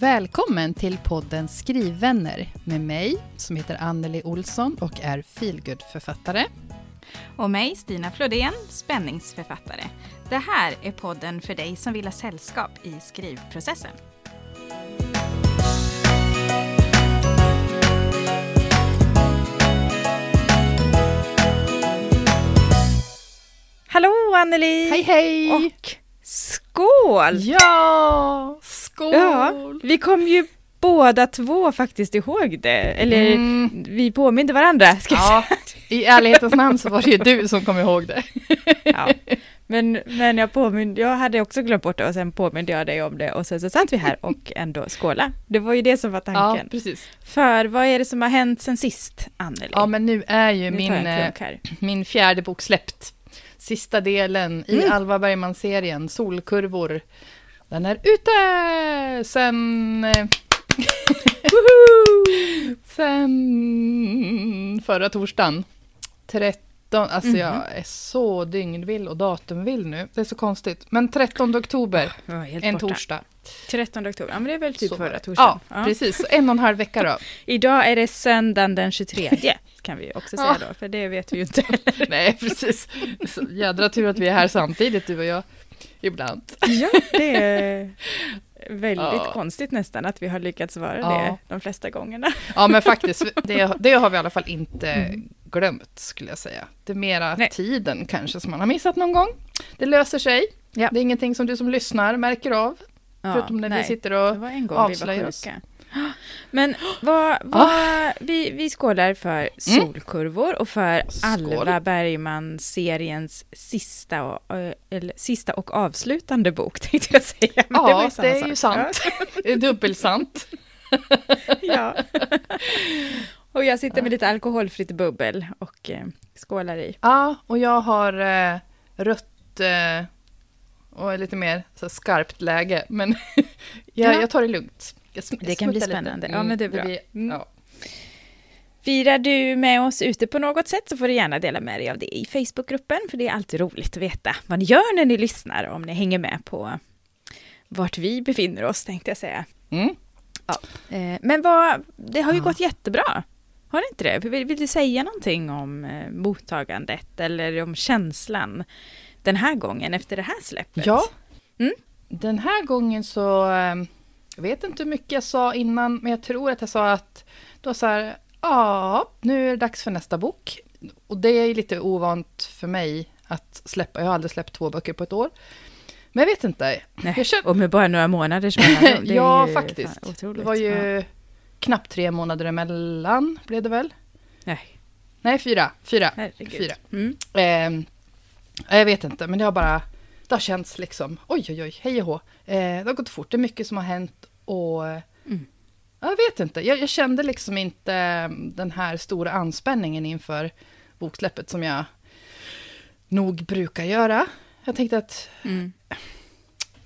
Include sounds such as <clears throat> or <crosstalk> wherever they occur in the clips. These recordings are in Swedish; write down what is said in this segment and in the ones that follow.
Välkommen till podden Skrivvänner med mig som heter Anneli Olsson och är feelgood-författare. Och mig, Stina Flodén, spänningsförfattare. Det här är podden för dig som vill ha sällskap i skrivprocessen. Hallå Anneli! Hej hej! Och skål! Ja, skål! Ja, vi kom ju båda två faktiskt ihåg det. Eller Mm. vi påminde varandra. Ska Ja, i ärlighetens namn så var det ju du som kom ihåg det. Ja. Men, men jag, påminde, jag hade också glömt bort det och sen påminde jag dig om det och sen så satt vi här och ändå skåla. Det var ju det som var Ja, tanken. precis. För vad är det som har hänt sen sist, Anneli? Ja, men nu är ju nu min, eh, min fjärde bok släppt. Sista delen i Mm. Alva Bergman-serien, Solkurvor. Den är ute sen... eh, <laughs> sen förra torsdagen. 13, alltså Mhm. jag är så dygnvill och datumvill nu. Det är så konstigt. Men 13 oktober, en borta. torsdag. 13 oktober, ja men det är väl typ Så förra torsdagen. Ja, precis. Så en och en halv vecka då. Idag är det söndagen den 23 kan vi också säga då, för det vet vi ju inte. <laughs> Nej, precis. Så jädra tur att vi är här samtidigt, du och jag. Ibland. ja, det är <laughs> väldigt Ja. konstigt nästan att vi har lyckats vara Ja. det de flesta gångerna. Ja, men faktiskt, det, det har vi i alla fall inte Mm. glömt, skulle jag säga. Det är mera Nej. tiden kanske som man har missat någon gång. Det löser sig. Ja. Det är ingenting som du som lyssnar märker av, förutom när vi nej. sitter Det och... var en gång vi var avslöjar oss. sjuka. Men vad, vad, vi, vi skålar för solkurvor och för Skål. Alva Bergman-seriens sista och, eh, eller, sista och avslutande bok, <laughs> tänkte jag säga. Men Ja, samma det är ju sant. <laughs> Det är dubbelsant. <laughs> Ja. och jag sitter med lite alkoholfritt bubbel och eh, skålar i. Ja, och jag har eh, rött eh, och lite mer så skarpt läge, men jag, Ja. jag tar det lugnt. Jag sm- Det kan bli spännande. Ja, men det är bra. blir- Mm. ja. Firar du med oss ute på något sätt så får du gärna dela med dig av det i Facebookgruppen, för det är alltid roligt att veta vad ni gör när ni lyssnar, om ni hänger med på vart vi befinner oss, tänkte jag säga. Mm. Eh, Men vad, det har ju Ja. gått jättebra. Har det inte det? Vill, vill du säga någonting om eh, mottagandet eller om känslan den här gången efter det här släppet? Ja. Mm. Den här gången så, eh, jag vet inte hur mycket jag sa innan, men jag tror att jag sa att då så här, ja, nu är det dags för nästa bok. Och det är lite ovant för mig att släppa, jag har aldrig släppt två böcker på ett år. Men jag vet inte. Nej, och med bara några månaders mellanrum. <laughs> ja, faktiskt. fan. Det var ju Ja. knappt tre månader emellan, blev det väl? Nej, Nej, fyra. Fyra. herregud. Fyra. Mm. Eh, jag vet inte, men det har bara... Det har känts liksom, oj oj oj, hej och hå. Eh, det har gått fort, det är mycket som har hänt och... Mm. Jag vet inte, jag, jag kände liksom inte eh, den här stora anspänningen inför boksläppet som jag nog brukar göra. Jag tänkte att, Mm.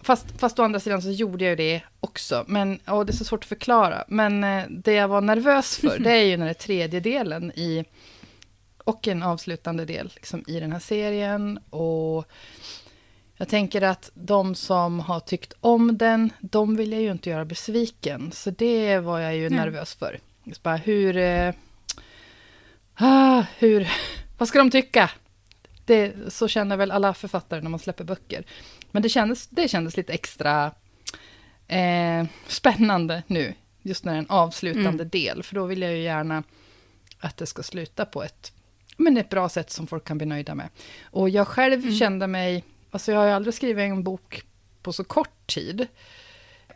fast, fast å andra sidan så gjorde jag ju det också, men och det är så svårt att förklara. Men eh, det jag var nervös för, <laughs> det är ju den här tredje delen i, och en avslutande del liksom, i den här serien. Och jag tänker att de som har tyckt om den, de vill jag ju inte göra besviken. Så det var jag ju Nej. nervös för. Just bara hur... Eh, ah, hur... <laughs> Vad ska de tycka? Det, så känner väl alla författare när man släpper böcker. Men det kändes, det kändes lite extra eh, spännande nu, just när det är en avslutande Mm. del. För då vill jag ju gärna att det ska sluta på ett, men ett bra sätt som folk kan bli nöjda med. Och jag själv Mm. kände mig, alltså jag har ju aldrig skrivit en bok på så kort tid.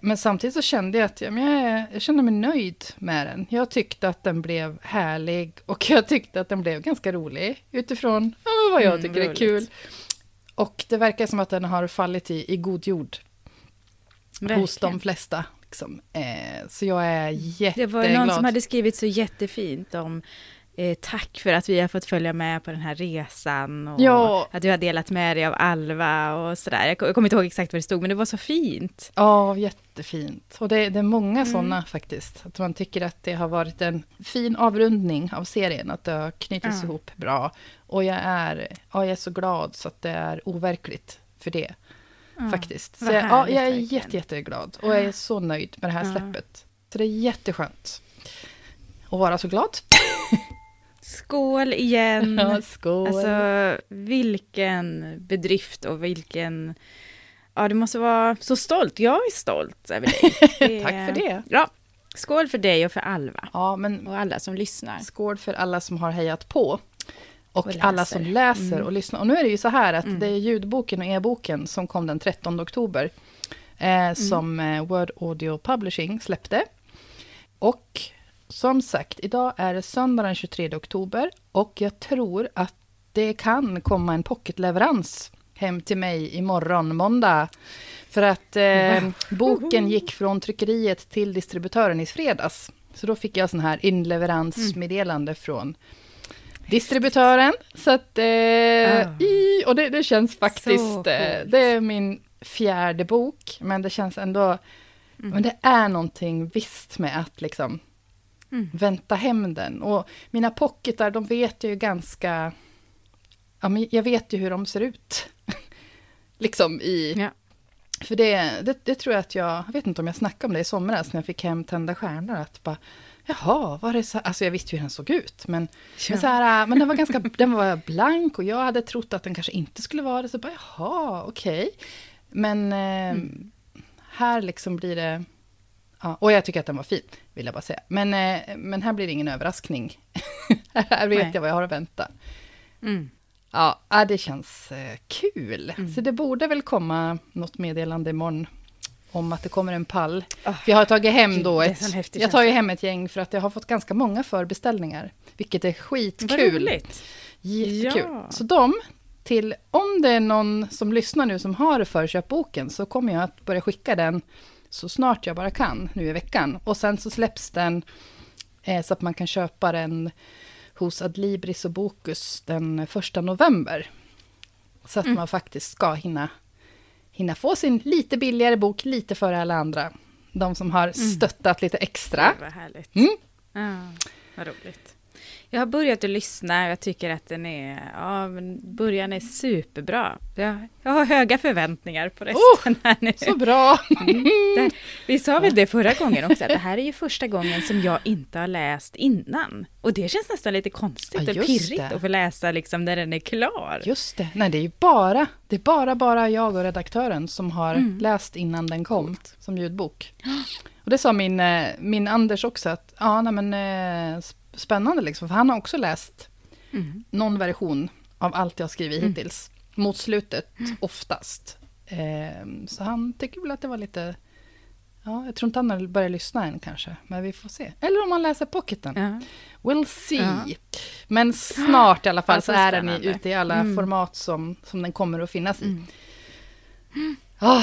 Men samtidigt så kände jag att jag, är- jag kände mig nöjd med den. Jag tyckte att den blev härlig och jag tyckte att den blev ganska rolig utifrån ja, vad jag Mm, tycker är roligt. kul. Och det verkar som att den har fallit i, i god jord hos Verkligen. de flesta. Liksom. Eh, så jag är Det jätteglad. var ju någon som hade skrivit så jättefint om eh, tack för att vi har fått följa med på den här resan och Ja. att du har delat med dig av Alva och sådär. Jag, jag kommer inte ihåg exakt vad det stod, men det var så fint. Ja, jättefint. Och det, det är många Mm. sådana faktiskt. Att man tycker att det har varit en fin avrundning av serien, att det har knutits Ja. ihop bra. Och jag är, ja, jag är så glad så att det är overkligt för det. Ja, faktiskt. Så jag, ja, jag är jätte, jätteglad och jag är så nöjd med det här släppet. Så det är jätteskönt att vara så glad. Skål igen! <laughs> Ja, skål. Alltså vilken bedrift och vilken... Ja, du måste vara så stolt. Jag är stolt över dig. <laughs> Det- Tack för det. Ja, skål för dig och för Alva. Ja, men Och alla som lyssnar. skål för alla som har hejat på. Och, Och alla som läser Mm. och lyssnar. Och nu är det ju så här att Mm. det är ljudboken och e-boken som kom den 13 oktober. Mm. Eh, som eh, Word Audio Publishing släppte. Och som sagt, idag är det söndag den 23 oktober. Och jag tror att det kan komma en pocketleverans hem till mig imorgon, måndag. För att eh, boken gick från tryckeriet till distributören i fredags. Så då fick jag sån här inleveransmeddelande från distributören. Så att, eh, Ah. i, och det, det känns faktiskt, eh, det är min fjärde bok, men det känns ändå, Mm. men det är någonting visst med att liksom Mm. vänta hem den. Och mina pocketar, de vet jag ju ganska, ja men jag vet ju hur de ser ut. <laughs> liksom i, Ja. för det, det, det tror jag att jag, jag vet inte om jag snackade om det i somras när jag fick hem Tända stjärnor, att bara, jaha, var det så Alltså jag visste ju hur den såg ut, men, men, så här, men den var ganska, den var blank och jag hade trott att den kanske inte skulle vara det, så bara, jaha, okej. Men eh, Mm. här liksom blir det, ja, och jag tycker att den var fin, vill jag bara säga. Men, eh, men här blir det ingen överraskning. <laughs> här vet Nej. jag vad jag har att vänta. Mm. Ja, det känns eh, kul. Mm. Så det borde väl komma något meddelande imorgon om att det kommer en pall. För jag har tagit hem då ett, jag tar ju hem ett gäng för att jag har fått ganska många förbeställningar, vilket är Vad skitkul. roligt! Jättekul. Ja. Så de, till, om det är någon som lyssnar nu som har förköpt boken, så kommer jag att börja skicka den så snart jag bara kan, nu i veckan. Och sen så släpps den eh, så att man kan köpa den hos Adlibris och Bokus den första november. Så att Mm. man faktiskt ska hinna, hinna få sin lite billigare bok lite före alla andra. De som har stöttat lite extra. Gud, vad härligt. Mm. Ja, vad roligt. Jag har börjat att lyssna och jag tycker att den är, ja, men början är superbra. Jag, jag har höga förväntningar på resten här nu. Så bra! Det, vi sa väl det förra gången också, att det här är ju första gången som jag inte har läst innan. Och det känns nästan lite konstigt Ja, och pirrigt det. att få läsa liksom när den är klar. Just det. Nej, det är ju bara, det är bara, bara jag och redaktören som har Mm. läst innan den kom som ljudbok. Och det sa min, eh, min Anders också, att ja, nej, men, eh, sp- spännande liksom, för han har också läst Mm. någon version av allt jag skrivit Mm. hittills. Mot slutet, oftast. Eh, så han tycker väl att det var lite... Ja, jag tror inte han har börjat lyssna än kanske, men vi får se. Eller om han läser pocketen. Ja. We'll see. Ja. Men snart i alla fall så är den ute i alla Mm. format som, som den kommer att finnas i. Mm. Ah,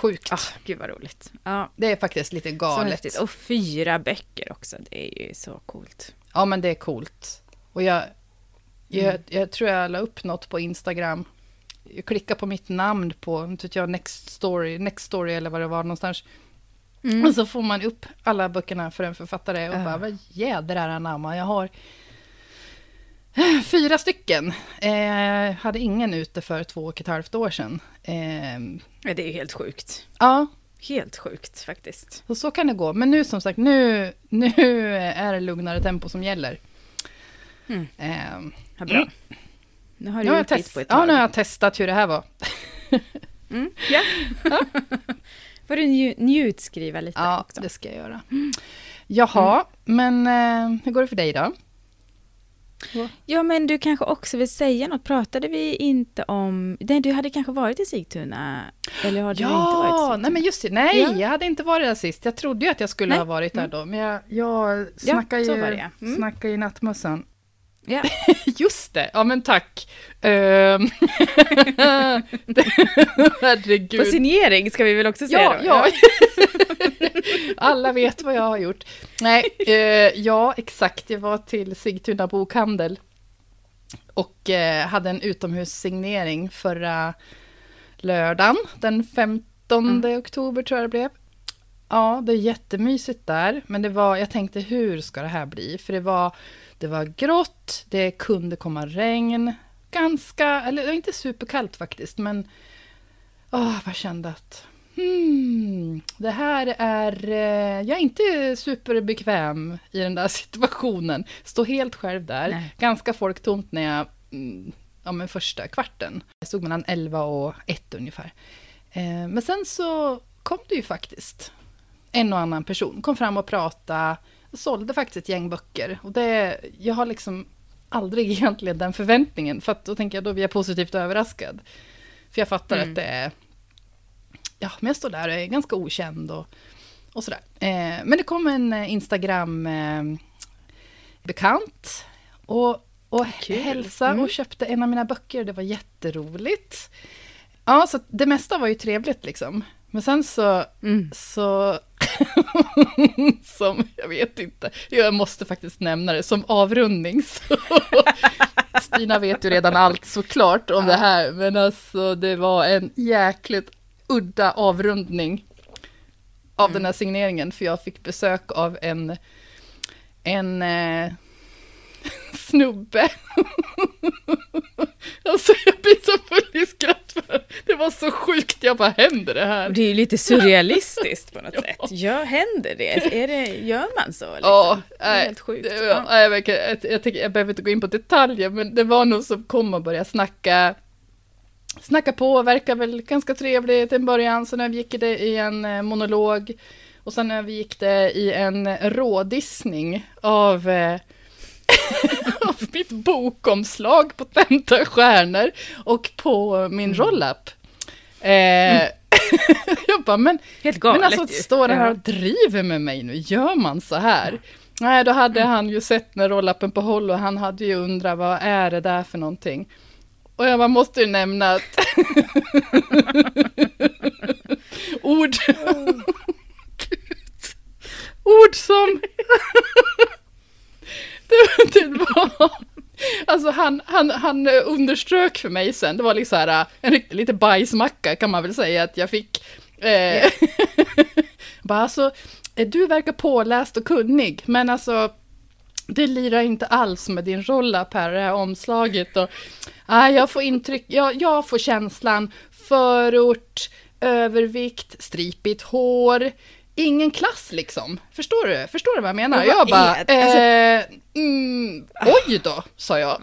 sjukt. Ah, gud vad roligt. Ja, Det är faktiskt lite galet. Och fyra böcker också, det är ju så coolt. Ja, men det är coolt. Och jag, jag, Mm. jag tror jag la upp något på Instagram. Jag klickade på mitt namn på inte vet jag, Next Story, Next Story eller vad det var någonstans. Mm. Och så får man upp alla böckerna för en författare och Ja. bara, vad jädrar anamma, jag har fyra stycken. Eh, hade ingen ute för två och ett halvt år sedan. Eh, Ja, det är helt sjukt. ja, Helt sjukt faktiskt. så, så kan det gå. Men nu som sagt, nu, nu är det lugnare tempo som gäller. Mm. Eh, Ja, bra. Nu har nu, du jag gjort test, på ett ja, tag. nu har jag testat hur det här var. Mm, ja. <laughs> Får du nju- njutskriva lite Ja, också. det ska jag göra. Jaha, men eh, hur går det för dig då? Ja, men du kanske också vill säga något. Pratade vi inte om... Nej, du hade kanske varit i Sigtuna? Eller har du inte varit i Ja, Sigtuna? nej men just det. Nej, Ja. jag hade inte varit där sist. Jag trodde ju att jag skulle Nej. ha varit där då. Men jag, jag snackar så ju, ja. Mm. snackar ju nattmössan. Ja. <laughs> Just det, ja men tack. Ehm, <laughs> Herregud. På signering ska vi väl också säga Ja, då? ja. <laughs> Alla vet vad jag har gjort. Nej, eh, ja exakt. Jag var till Sigtuna bokhandel och eh, hade en utomhussignering förra lördagen, den 15 oktober tror jag det blev. Ja, det är jättemysigt där, men det var, jag tänkte hur ska det här bli? För det var, det var grått, det kunde komma regn, ganska, eller inte superkallt faktiskt, men åh, jag kände att hmm, det här är... Eh, jag är inte superbekväm i den där <laughs> situationen. Stå helt själv där. Nej. Ganska folktomt när jag... Mm, ja, men första kvarten. Jag stod mellan 11 och 1 ungefär. Eh, men sen så kom det ju faktiskt en och annan person. Kom fram och pratade. Sålde faktiskt ett gäng böcker. Och det, jag har liksom aldrig <laughs> egentligen den förväntningen. För att då tänker jag, då blir jag positivt överraskad. För jag fattar Mm. att det är... Ja, men jag står där och är ganska okänd och, och sådär. Eh, men det kom en eh, Instagram-bekant och, och Kul. hälsa Mm. och köpte en av mina böcker. Det var jätteroligt. Ja, så det mesta var ju trevligt liksom. Men sen så, Mm. så <laughs> som, jag vet inte, jag måste faktiskt nämna det, som avrundning så <laughs> Stina vet ju redan allt såklart om det här, men alltså det var en jäkligt udda avrundning av den här signeringen, för jag fick besök av en, en eh, <laughs> snubbe. <laughs> alltså jag blir så full i skratt för det var så sjukt, jag bara händer det här? Och det är ju lite surrealistiskt på något <laughs> Ja. sätt. Ja, händer det? Är det? Gör man så? Liksom? Ja, det är helt sjukt. Ja. ja. jag, jag, jag, tänker- jag behöver inte gå in på detaljer, men det var nog som kom och började snacka, snacka på, verkar väl ganska trevligt till en början, sen övergick det i en eh, monolog, och sen övergick det i en rådissning av, eh, av <laughs> mitt bokomslag på Tenta stjärnor och på min roll-up. Eh, <laughs> jag bara, men Helt galet men alltså, står det här och driver med mig nu? Gör man så här? Nej, då hade han ju sett när rollappen på håll och han hade ju undrat vad är det där för någonting? Och jag bara måste ju nämna att <laughs> ord, ord som det, <laughs> det var Alltså han, han, han underströk för mig sen, det var liksom så här, en riktigt lite bajsmacka kan man väl säga att jag fick. Eh, <laughs> bara alltså, eh, du verkar påläst och kunnig, men alltså det lirar inte alls med din roll-up här, det här omslaget. Och, nej, jag får intryck, jag, jag får känslan förort, övervikt, stripigt hår, ingen klass liksom. Förstår du? Förstår du vad jag menar? Vad Jag bara? Alltså- eh, mm, oj då, sa jag.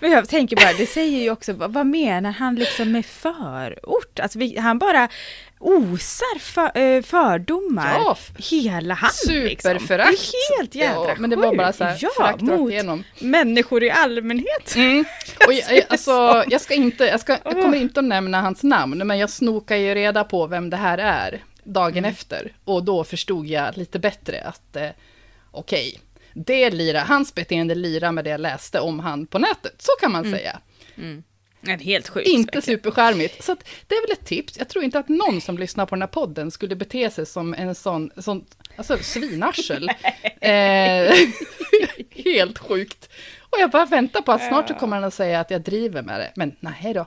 Men jag tänker bara, det säger ju också, vad, vad menar han liksom med förort? Alltså vi, han bara osar för, eh, fördomar Ja, hela han. Liksom. Superförakt. Det är helt jädra Ja, men det var bara så här, Ja, mot igenom. människor i allmänhet. Mm. <laughs> Och jag, jag- alltså, jag, ska inte, jag, ska, jag kommer inte att nämna hans namn, men jag snokar ju reda på vem det här är dagen Mm. efter. Och då förstod jag lite bättre att eh, okej, det lirar, hans beteende lirar med det jag läste om han på nätet. Så kan man säga. En helt sjukt. Inte superskärmigt. Så det är väl ett tips. Jag tror inte att någon som lyssnar på den här podden skulle bete sig som en sån, sån alltså svinarsel. <laughs> eh, <laughs> helt sjukt. Och jag bara väntar på att snart så kommer han att säga att jag driver med det. Men nej då.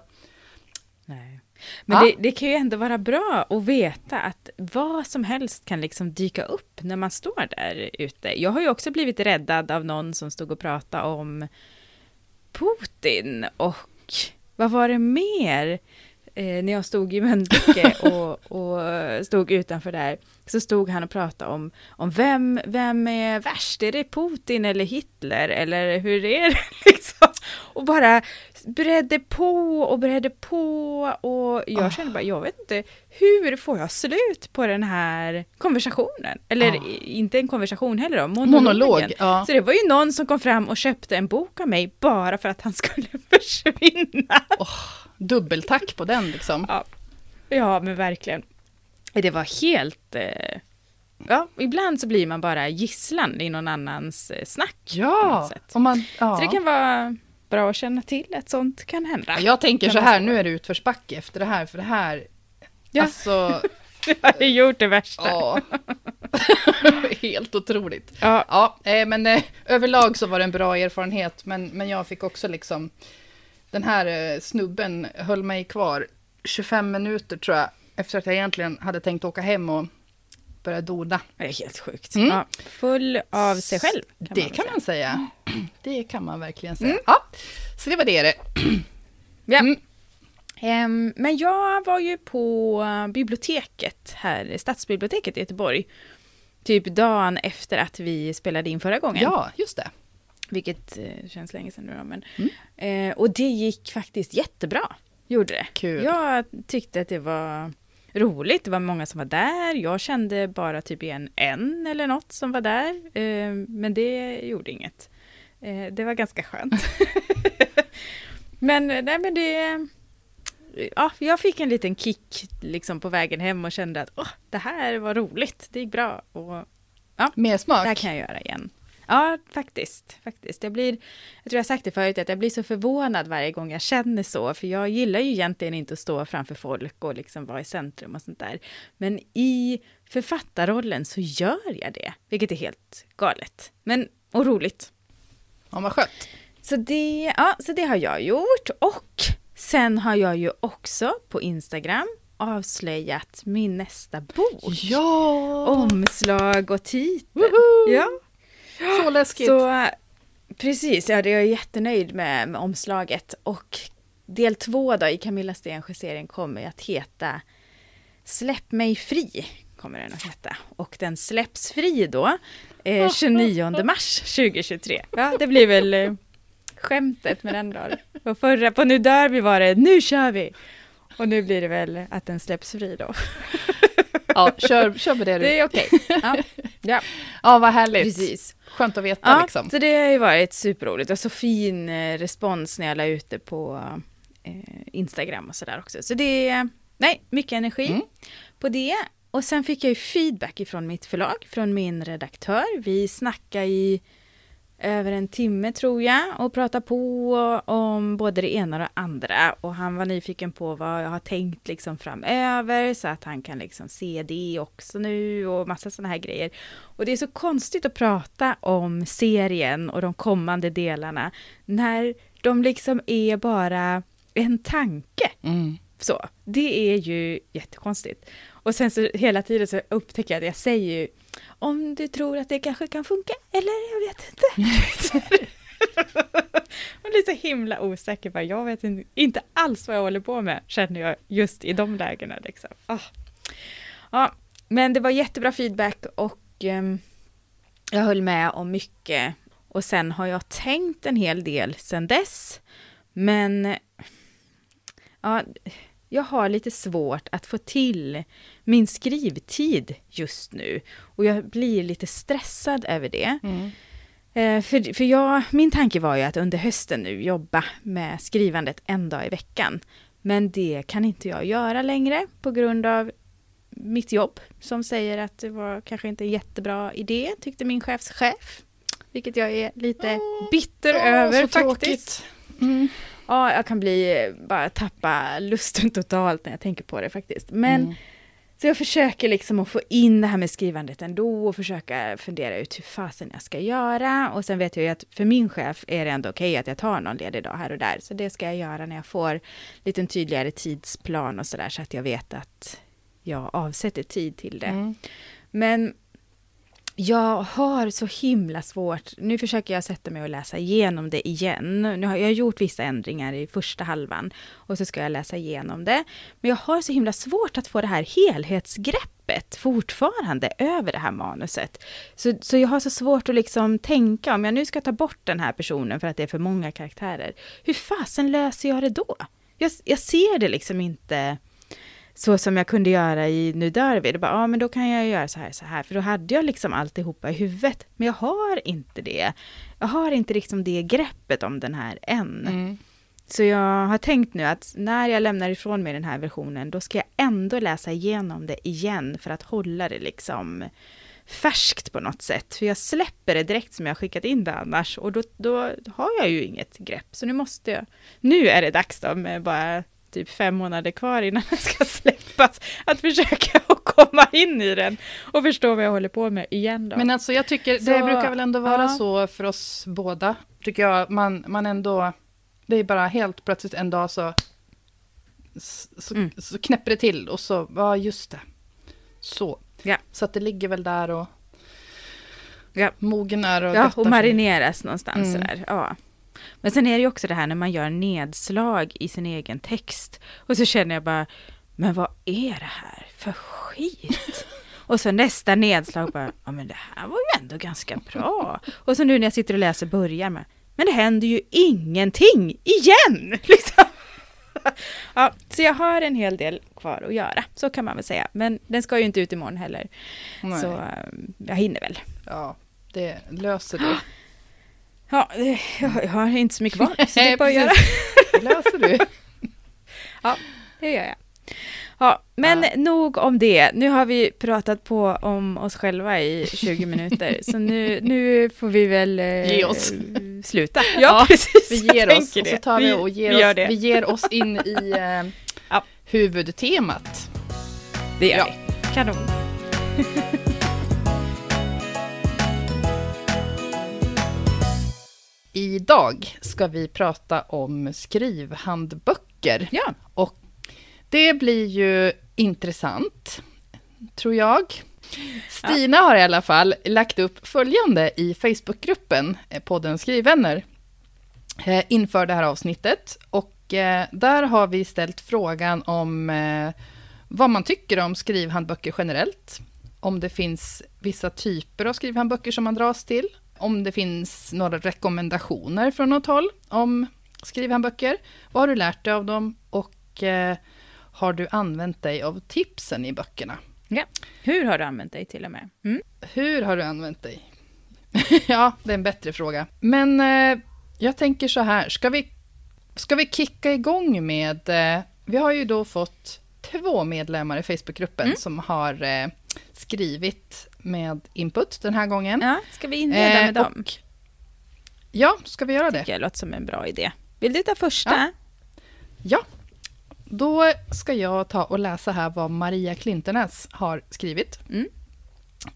Nej. Men Ja. det, det kan ju ändå vara bra att veta att vad som helst kan liksom dyka upp när man står där ute. Jag har ju också blivit räddad av någon som stod och pratade om Putin och vad var det mer? Eh, när jag stod i Mölnlycke <laughs> och, och stod utanför där så stod han och pratade om, om vem, vem är värst? Är det Putin eller Hitler eller hur är det <laughs> liksom? Och bara bredde på och bredde på och jag kände bara, jag vet inte, hur får jag slut på den här konversationen? Eller i- inte en konversation heller då, monologen. Monolog, ja. Så det var ju någon som kom fram och köpte en bok av mig bara för att han skulle <laughs> försvinna. Dubbeltack på den liksom. Ja, ja men verkligen. Det var helt... Eh, ja, ibland så blir man bara gisslan i någon annans eh, snack. Ja, om man, ja. Så det kan vara bra att känna till att sånt kan hända. Jag tänker så här, nu är det utförsbacke efter det här, för det här, Ja. alltså, <laughs> Jag har gjort det värsta. ja. <laughs> Helt otroligt. Ja, Ja, eh, men eh, överlag så var det en bra erfarenhet, men, men jag fick också liksom, den här eh, snubben höll mig kvar 25 minuter tror jag, efter att jag egentligen hade tänkt åka hem och börja dona. det är helt sjukt. Mm. Ja, full av sig själv. Kan det man kan säga. man säga. Det kan man verkligen säga. Ja, så det var det. det. <clears throat> Ja. Mm. Ehm, men jag var ju på biblioteket här, Stadsbiblioteket i Göteborg. Typ dagen efter att vi spelade in förra gången. Ja, just det. Vilket eh, känns länge sedan nu då, men. Mm. Eh, och det gick faktiskt jättebra. Gjorde det. Kul. Jag tyckte att det var roligt. Det var många som var där. Jag kände bara typ igen en eller något som var där. Eh, men det gjorde inget. Eh, det var ganska skönt. <laughs> men nej men det... Ja, jag fick en liten kick liksom på vägen hem och kände att Åh, det här var roligt. Det gick bra. Och Mer smak. det här kan jag göra igen. Ja, faktiskt. faktiskt. Jag, blir, jag tror jag sagt det förut, att jag blir så förvånad varje gång jag känner så, för jag gillar ju egentligen inte att stå framför folk och liksom vara i centrum och sånt där. Men i författarrollen så gör jag det, vilket är helt galet. Men, och roligt. Ja, vad skönt. Så det, ja, så det har jag gjort. Och sen har jag ju också på Instagram avslöjat min nästa bok. Ja! Omslag och titel. Woho! Ja, Så läskigt. Så precis, ja, det är jag jättenöjd med, med omslaget. Och del två då i Camilla Stensjös serien kommer att heta Släpp mig fri, kommer den att heta. Och den släpps fri då eh, 29 mars 2023. Ja, det blir väl eh, skämtet med den då. <laughs> Och förra, på Nu dör vi var det Nu kör vi! Och nu blir det väl att den släpps fri då. <laughs> Ja, kör, kör med det du. Det är okej. Ja, <laughs> ja, Ja, vad härligt. precis. Skönt att veta Ja, liksom. så det har ju varit superroligt och så fin eh, respons när jag la ut det på eh, Instagram och sådär också. Så det är, nej, mycket energi Mm. på det. Och sen fick jag ju feedback ifrån mitt förlag, från min redaktör. Vi snackade i över en timme tror jag och pratade på om både det ena och det andra. Och han var nyfiken på vad jag har tänkt liksom framöver så att han kan liksom se det också nu och massa sådana här grejer. Och det är så konstigt att prata om serien och de kommande delarna när de liksom är bara en tanke. Mm. Så, det är ju jättekonstigt. Och sen så hela tiden så upptäcker jag att jag säger ju om du tror att det kanske kan funka, eller jag vet inte. <laughs> Man <laughs> blir så himla osäker, bara, jag vet inte, inte alls vad jag håller på med, känner jag just i de lägena. Liksom. Ah. Ja, men det var jättebra feedback och ehm, jag höll med om mycket. Och sen har jag tänkt en hel del sen dess, men ja, jag har lite svårt att få till min skrivtid just nu. Och jag blir lite stressad över det. Mm. Eh, för för jag, min tanke var ju att under hösten nu jobba med skrivandet en dag i veckan. Men det kan inte jag göra längre på grund av mitt jobb som säger att det var kanske inte en jättebra idé, tyckte min chefschef. Vilket jag är lite bitter över så faktiskt. Mm. Ja, jag kan bli, bara tappa lusten totalt när jag tänker på det faktiskt. Men Mm. så jag försöker liksom att få in det här med skrivandet ändå och försöka fundera ut hur fasen jag ska göra. Och sen vet jag ju att för min chef är det ändå okej att jag tar någon ledig dag här och där. Så det ska jag göra när jag får lite en tydligare tidsplan och sådär så att jag vet att jag avsätter tid till det. Mm. Men jag har så himla svårt, nu försöker jag sätta mig och läsa igenom det igen. Nu har jag gjort vissa ändringar i första halvan och så ska jag läsa igenom det. Men jag har så himla svårt att få det här helhetsgreppet fortfarande över det här manuset. Så, så jag har så svårt att liksom tänka, om jag nu ska ta bort den här personen för att det är för många karaktärer, hur fasen löser jag det då? Jag, jag ser det liksom inte så som jag kunde göra i Nu dör vi. Det bara, ja men då kan jag göra så här, så här. För då hade jag liksom alltihopa i huvudet. Men jag har inte det. Jag har inte liksom det greppet om den här än. Mm. Så jag har tänkt nu att när jag lämnar ifrån mig den här versionen, då ska jag ändå läsa igenom det igen för att hålla det liksom färskt på något sätt. För jag släpper det direkt som jag skickat in det annars och då, då har jag ju inget grepp. Så nu måste jag, nu är det dags då med bara typ fem månader kvar innan <laughs> den ska släppas, att försöka <laughs> att komma in i den och förstå vad jag håller på med igen då. Men alltså jag tycker, Så, det brukar väl ändå vara ja. så för oss båda, tycker jag. Man, man ändå, det är bara helt plötsligt en dag så, så, Mm. så knäpper det till och så, ja just det. Så. Ja. Så att det ligger väl där och Ja. mognar och ja, och marineras någonstans Mm. sådär. Ja. Men sen är det ju också det här när man gör nedslag i sin egen text. Och så känner jag bara, men vad är det här för skit? <laughs> Och så nästa nedslag bara, ja men det här var ju ändå ganska bra. Och så nu när jag sitter och läser börjar med, men det händer ju ingenting igen! <laughs> Liksom. Ja, så jag har en hel del kvar att göra, så kan man väl säga. Men den ska ju inte ut imorgon heller. Nej. Så eh, jag hinner väl. Ja, det löser du. <gasps> Ja, eh, jag har inte så mycket kvar, så det är bara att göra. Det löser du. <laughs> Ja, det gör jag. Ja, men Ja. nog om det. Nu har vi pratat på om oss själva i 20 minuter, <laughs> så nu, nu får vi väl eh, Ge oss. sluta. <laughs> Ja, Ja, precis. Vi ger oss och så tar vi och vi ger, gör oss, vi ger oss in i eh, Ja. huvudtemat. Det gör Ja. vi. Kanon. Idag ska vi prata om skrivhandböcker. Ja, Och det blir ju intressant, tror jag. Stina har i alla fall lagt upp följande i Facebookgruppen, eh, podden Skrivvänner, eh, inför det här avsnittet. Och eh, där har vi ställt frågan om vad man tycker om skrivhandböcker generellt. Om det finns vissa typer av skrivhandböcker som man dras till. Om det finns några rekommendationer från något håll om skrivhandböcker. Vad har du lärt dig av dem? Och eh, har du använt dig av tipsen i böckerna? ja. Hur har du använt dig till och med? Mm. Hur har du använt dig? <laughs> ja, det är en bättre fråga. Men eh, jag tänker så här, ska vi, ska vi kicka igång med... Eh, vi har ju då fått två medlemmar i Facebookgruppen Mm. som har eh, skrivit med input den här gången. Ja, ska vi inleda Eh, med dem? och- Ja, ska vi göra det? jag låter som en bra idé. Vill du ta första? Ja. Ja. Då ska jag ta och läsa här vad Maria Klintenäs har skrivit. Mm.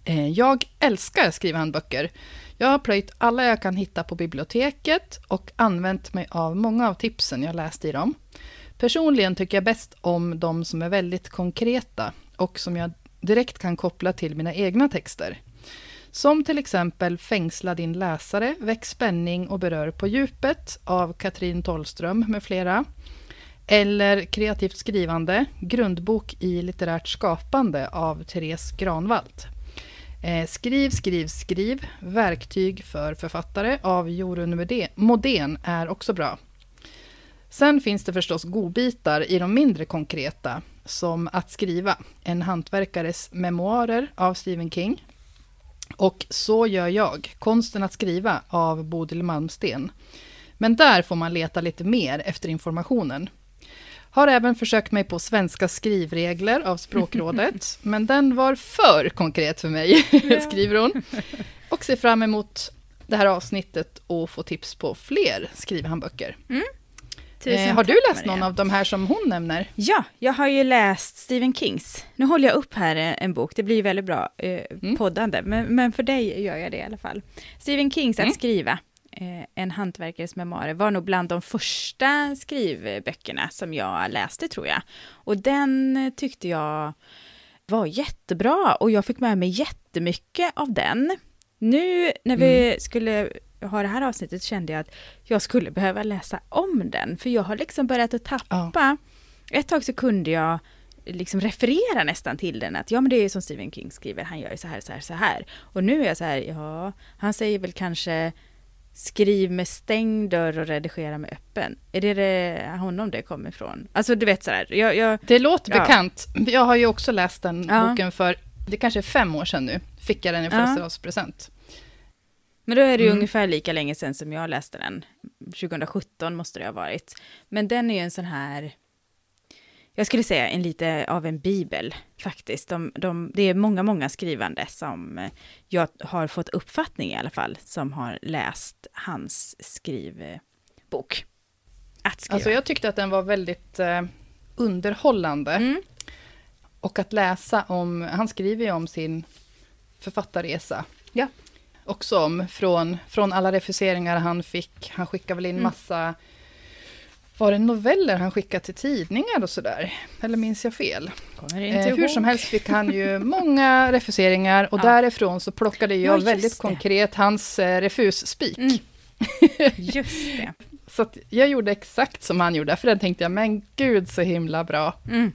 Eh, Jag älskar skrivhandböcker. Jag har plöjt alla jag kan hitta på biblioteket och använt mig av många av tipsen jag läst i dem. Personligen tycker jag bäst om de som är väldigt konkreta och som jag direkt kan koppla till mina egna texter. Som till exempel Fängsla din läsare, Väck spänning och berör på djupet av Katrin Tollström med flera. Eller Kreativt skrivande, grundbok i litterärt skapande av Therese Granvalt. Eh, skriv, skriv, skriv, verktyg för författare av Jorun Modén är också bra. Sen finns det förstås godbitar i de mindre konkreta, som Att skriva, en hantverkares memoarer av Stephen King. Och Så gör jag, konsten att skriva av Bodil Malmsten. Men där får man leta lite mer efter informationen. Har även försökt mig på svenska skrivregler av Språkrådet, <laughs> men den var för konkret för mig, <laughs> skriver hon. Och ser fram emot det här avsnittet och få tips på fler skrivhandböcker. Tusen Eh, har du läst någon av de här som hon nämner? Ja, jag har ju läst Stephen Kings. Nu håller jag upp här en, en bok, det blir väldigt bra eh, Mm. poddande, men, men för dig gör jag det i alla fall. Stephen Kings Mm. Att skriva, eh, en hantverkares memoarer, var nog bland de första skrivböckerna som jag läste tror jag. Och den eh, tyckte jag var jättebra och jag fick med mig jättemycket av den. Nu när vi Mm. skulle ha det här avsnittet kände jag att jag skulle behöva läsa om den, för jag har liksom börjat att tappa. Ett tag så kunde jag liksom referera nästan till den, att ja men det är ju som Stephen King skriver, han gör ju så här, så här, så här. Och nu är jag så här, ja, han säger väl kanske skriv med stängd dörr och redigera med öppen. Är det, det honom det kommer ifrån? Alltså du vet sådär, jag, jag, Det låter Ja. bekant. Jag har ju också läst den Ja. boken för, det kanske är fem år sedan nu, fick jag den i Ja. födelsedagspresent. Men då är det ju Mm. ungefär lika länge sedan som jag läste den. 2017 måste det ha varit. Men den är ju en sån här, jag skulle säga en lite av en bibel faktiskt. De, de, det är många, många skrivande som eh, jag har fått uppfattning i alla fall, som har läst hans skrivbok. Att skriva. Alltså jag tyckte att den var väldigt eh, underhållande. mm. Och att läsa om, han skriver ju om sin författarresa. Ja. Också om, från, från alla refuseringar han fick. Han skickade väl in Mm. massa, var det noveller han skickade till tidningar och sådär? Eller minns jag fel? Inte Eh, hur som helst fick han ju <laughs> många refuseringar och Ja. därifrån så plockade Ja, jag just väldigt det. konkret hans eh, refusspik. Mm. <laughs> Just det. Så jag gjorde exakt som han gjorde, för den tänkte jag, men gud så himla bra. Mm.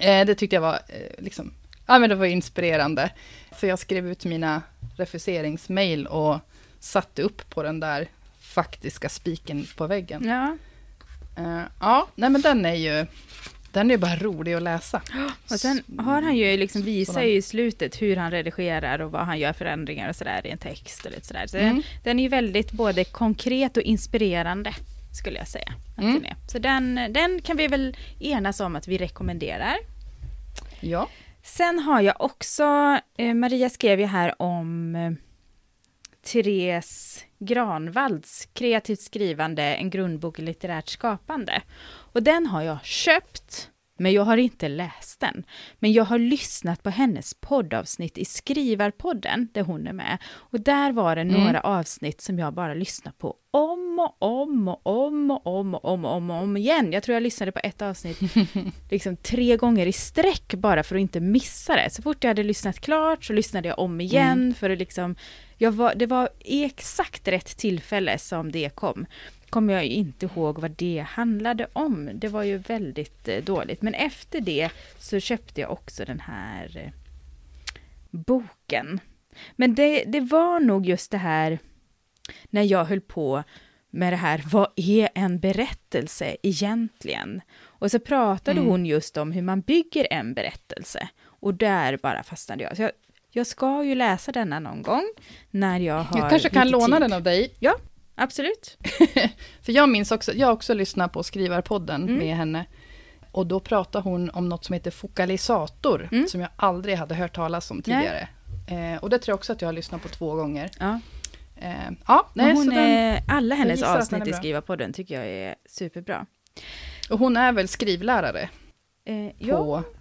Eh, det tyckte jag var, eh, liksom, ja men det var inspirerande. Så jag skrev ut mina refuseringsmail och satte upp på den där faktiska spiken på väggen. Ja, Eh, ja, nej men den är ju, den är ju bara rolig att läsa. <gasps> och sen har han ju liksom visat i slutet hur han redigerar och vad han gör förändringar och sådär i en text och lite sådär. Så Mm. den, den är ju väldigt både konkret och inspirerande, skulle jag säga. Mm. Så den, den kan vi väl enas om att vi rekommenderar. Ja. Sen har jag också, eh, Maria skrev ju här om eh, Therese Granvalds Kreativt skrivande, en grundbok i litterärt skapande. Och den har jag köpt, men jag har inte läst den. Men jag har lyssnat på hennes poddavsnitt i Skrivarpodden, där hon är med. Och där var det Mm. några avsnitt som jag bara lyssnade på om och om och om och om och om och om, och om igen. Jag tror jag lyssnade på ett avsnitt <laughs> liksom tre gånger i sträck bara för att inte missa det. Så fort jag hade lyssnat klart så lyssnade jag om igen för att liksom, jag var, det var i exakt rätt tillfälle som det kom. Kommer jag inte ihåg vad det handlade om. Det var ju väldigt eh, dåligt. Men efter det så köpte jag också den här eh, boken. Men det, det var nog just det här när jag höll på med det här, vad är en berättelse egentligen? Och så pratade Mm. hon just om hur man bygger en berättelse. Och där bara fastnade jag. Så jag, jag ska ju läsa denna någon gång, när jag har Jag kanske kan låna tid. den av dig. Absolut. <laughs> För jag minns också, jag har också lyssnat på Skrivarpodden Mm. med henne. Och då pratade hon om något som heter fokalisator, Mm. som jag aldrig hade hört talas om tidigare. Eh, och det tror jag också att jag har lyssnat på två gånger. Ja. Eh, ja, nej, hon så den, är, alla hennes avsnitt är i. Skrivarpodden tycker jag är superbra. och hon är väl skrivlärare Eh, ja. på folkhögskola?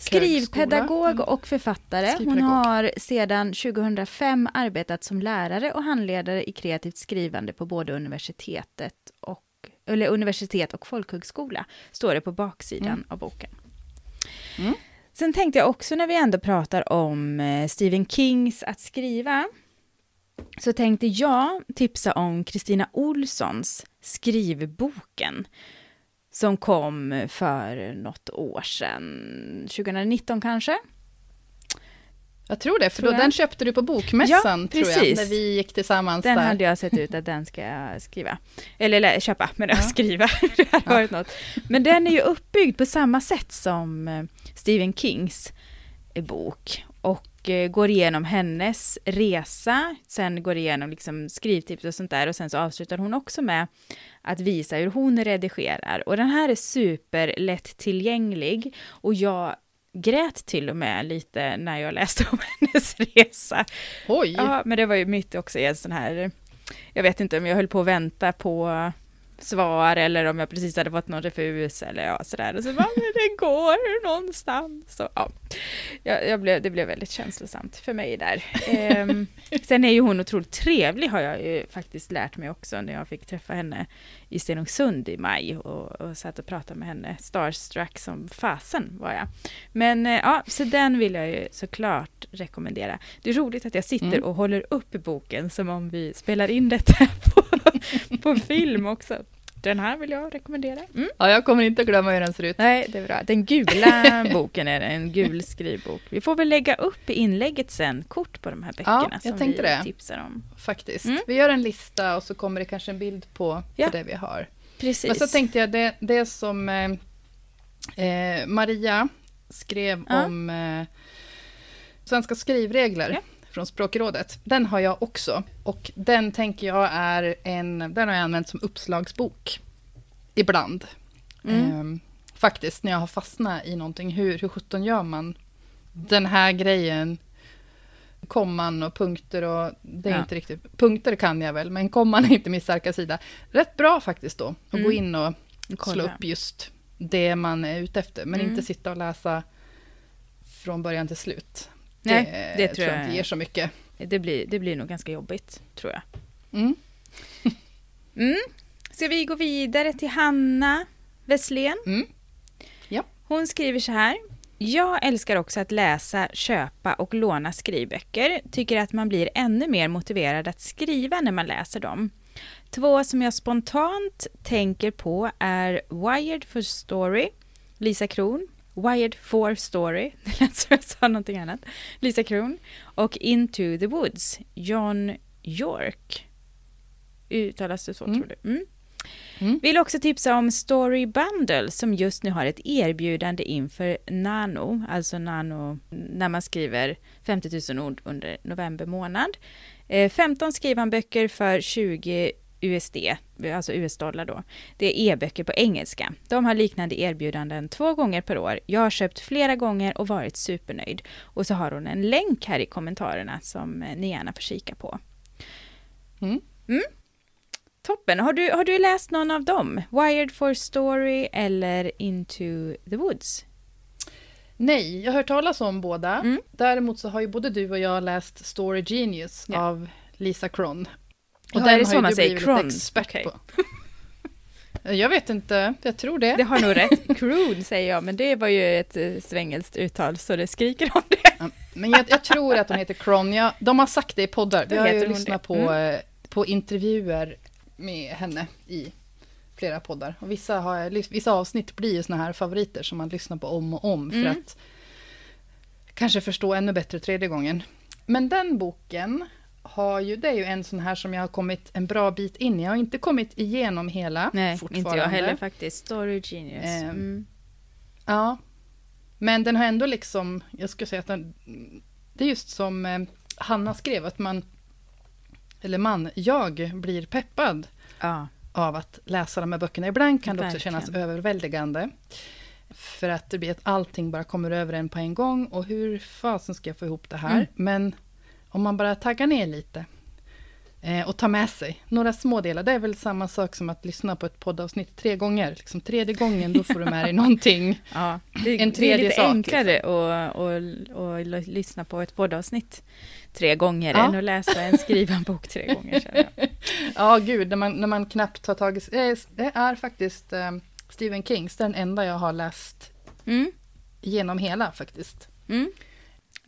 Skrivpedagog och författare. Hon har sedan 2005 arbetat som lärare och handledare i kreativt skrivande på både universitetet och, eller universitet och folkhögskola, står det på baksidan Mm. av boken. Mm. Sen tänkte jag också när vi ändå pratar om eh, Stephen Kings Att skriva, så tänkte jag tipsa om Kristina Olssons Skrivboken, som kom för något år sedan, 2019 kanske? Jag tror det, för Tror då, den köpte du på bokmässan, Ja, tror jag, när vi gick tillsammans Den där. hade jag sett ut att den ska jag skriva. Eller, eller köpa, men Ja. <laughs> skriva. Det hade Ja. varit något. Men den är ju uppbyggd på samma sätt som eh, Stephen Kings eh, bok. Och går igenom hennes resa, sen går igenom liksom skrivtips och sånt där. Och sen så avslutar hon också med att visa hur hon redigerar. Och den här är superlättillgänglig. Och jag grät till och med lite när jag läste om <laughs> hennes resa. Oj! Ja, men det var ju mitt också i en sån här, jag vet inte om jag höll på att vänta på svar eller om jag precis hade fått någon refus eller ja, sådär. Och så bara, men det går någonstans. Så, ja. jag, jag blev, det blev väldigt känslosamt för mig där. Ehm, <laughs> sen är ju hon otroligt trevlig har jag ju faktiskt lärt mig också när jag fick träffa henne i Stenungsund i maj och, och satt och pratade med henne. Starstruck som fasen var jag. Men eh, ja, så den vill jag ju såklart rekommendera. Det är roligt att jag sitter Mm. och håller upp boken som om vi spelar in detta <laughs> på, på film också. Den här vill jag rekommendera. Mm. Ja, jag kommer inte glömma hur den ser ut. Nej, det är bra. Den gula <laughs> boken är det, en gul skrivbok. Vi får väl lägga upp i inlägget sen kort på de här böckerna jag som tänkte vi det. tipsar om. Faktiskt. Mm. Vi gör en lista och så kommer det kanske en bild på, Ja. på det vi har. Precis. Men så tänkte jag, det, det som eh, eh, Maria skrev Ja. om eh, svenska skrivregler Ja. Från Språkrådet, den har jag också. Och den tänker jag är en, den har jag använt som uppslagsbok ibland. Mm. Eh, faktiskt, när jag har fastnat i någonting, hur, hur sjutton gör man den här grejen? Komman och punkter och det är Ja. inte riktigt, punkter kan jag väl, men komman är inte min starka sida. Rätt bra faktiskt då, att Mm. gå in och slå Kolla. upp just det man är ute efter, men Mm. inte sitta och läsa från början till slut. Nej, det tror jag- inte ger så mycket. Det blir, det blir nog ganska jobbigt, tror jag. Mm. <laughs> Mm. Ska vi gå vidare till Hanna Wesslén? Mm. Ja. Hon skriver så här. Jag älskar också att läsa, köpa och låna skrivböcker. Tycker att man blir ännu mer motiverad att skriva när man läser dem. Två som jag spontant tänker på är Wired for Story, Lisa Kron. Wired for Story, <laughs> det lät som jag sa någonting annat. Lisa Kron. Och Into the Woods, John York. Uttalas det så Mm. tror du? Mm. Mm. Vill också tipsa om Story Bundle som just nu har ett erbjudande inför Nano, alltså Nano när man skriver 50 000 ord under november månad. Eh, 15 skrivanböcker för 20 USD, alltså US-dollar då. Det är e-böcker på engelska. De har liknande erbjudanden två gånger per år. Jag har köpt flera gånger och varit supernöjd. Och så har hon en länk här i kommentarerna som eh, ni gärna får kika på. Mm. Toppen. Har du, har du läst någon av dem? Wired for Story eller Into the Woods? Nej, jag har hört talas om båda. Mm. Däremot så har ju både du och jag läst Story Genius Ja. av Lisa Cron. Ja, är det så man säger? expert Okej. på. Jag vet inte, jag tror det. Det har nog rätt. Croon säger jag, men det var ju ett eh, svengelskt uttal så det skriker om det. Ja, Men jag, jag tror att hon heter Cron. Ja, de har sagt det i poddar. Vi har ju lyssnat på, Mm. eh, på intervjuer med henne i flera poddar. Och vissa, har, vissa avsnitt blir ju såna här favoriter som man lyssnar på om och om för Mm. att kanske förstå ännu bättre tredje gången. Men den boken har ju, det är ju en sån här som jag har kommit en bra bit in i. Jag har inte kommit igenom hela Nej, fortfarande. inte jag heller faktiskt. Story Genius. Ehm, Mm. Ja. Men den har ändå liksom, jag skulle säga att den, det är just som eh, Hanna skrev, att man, eller man, jag blir peppad Ja, av att läsa de här böckerna. Ibland kan det också Verkligen. kännas överväldigande. För att det blir att allting bara kommer över en på en gång och hur fasen ska jag få ihop det här? Mm. Men om man bara taggar ner lite eh, och tar med sig några små delar. Det är väl samma sak som att lyssna på ett poddavsnitt tre gånger. Liksom, tredje gången, då får du med dig <laughs> någonting. ja. Det, En det är tredje lite sak, liksom. enklare att, att, lyssna på ett poddavsnitt tre gånger Ja. än att läsa en skriven bok tre gånger. Jag. <laughs> Ja, gud, när man, när man knappt har tagit... Det är, det är faktiskt eh, Stephen Kings, den enda jag har läst Mm. genom hela faktiskt. Mm.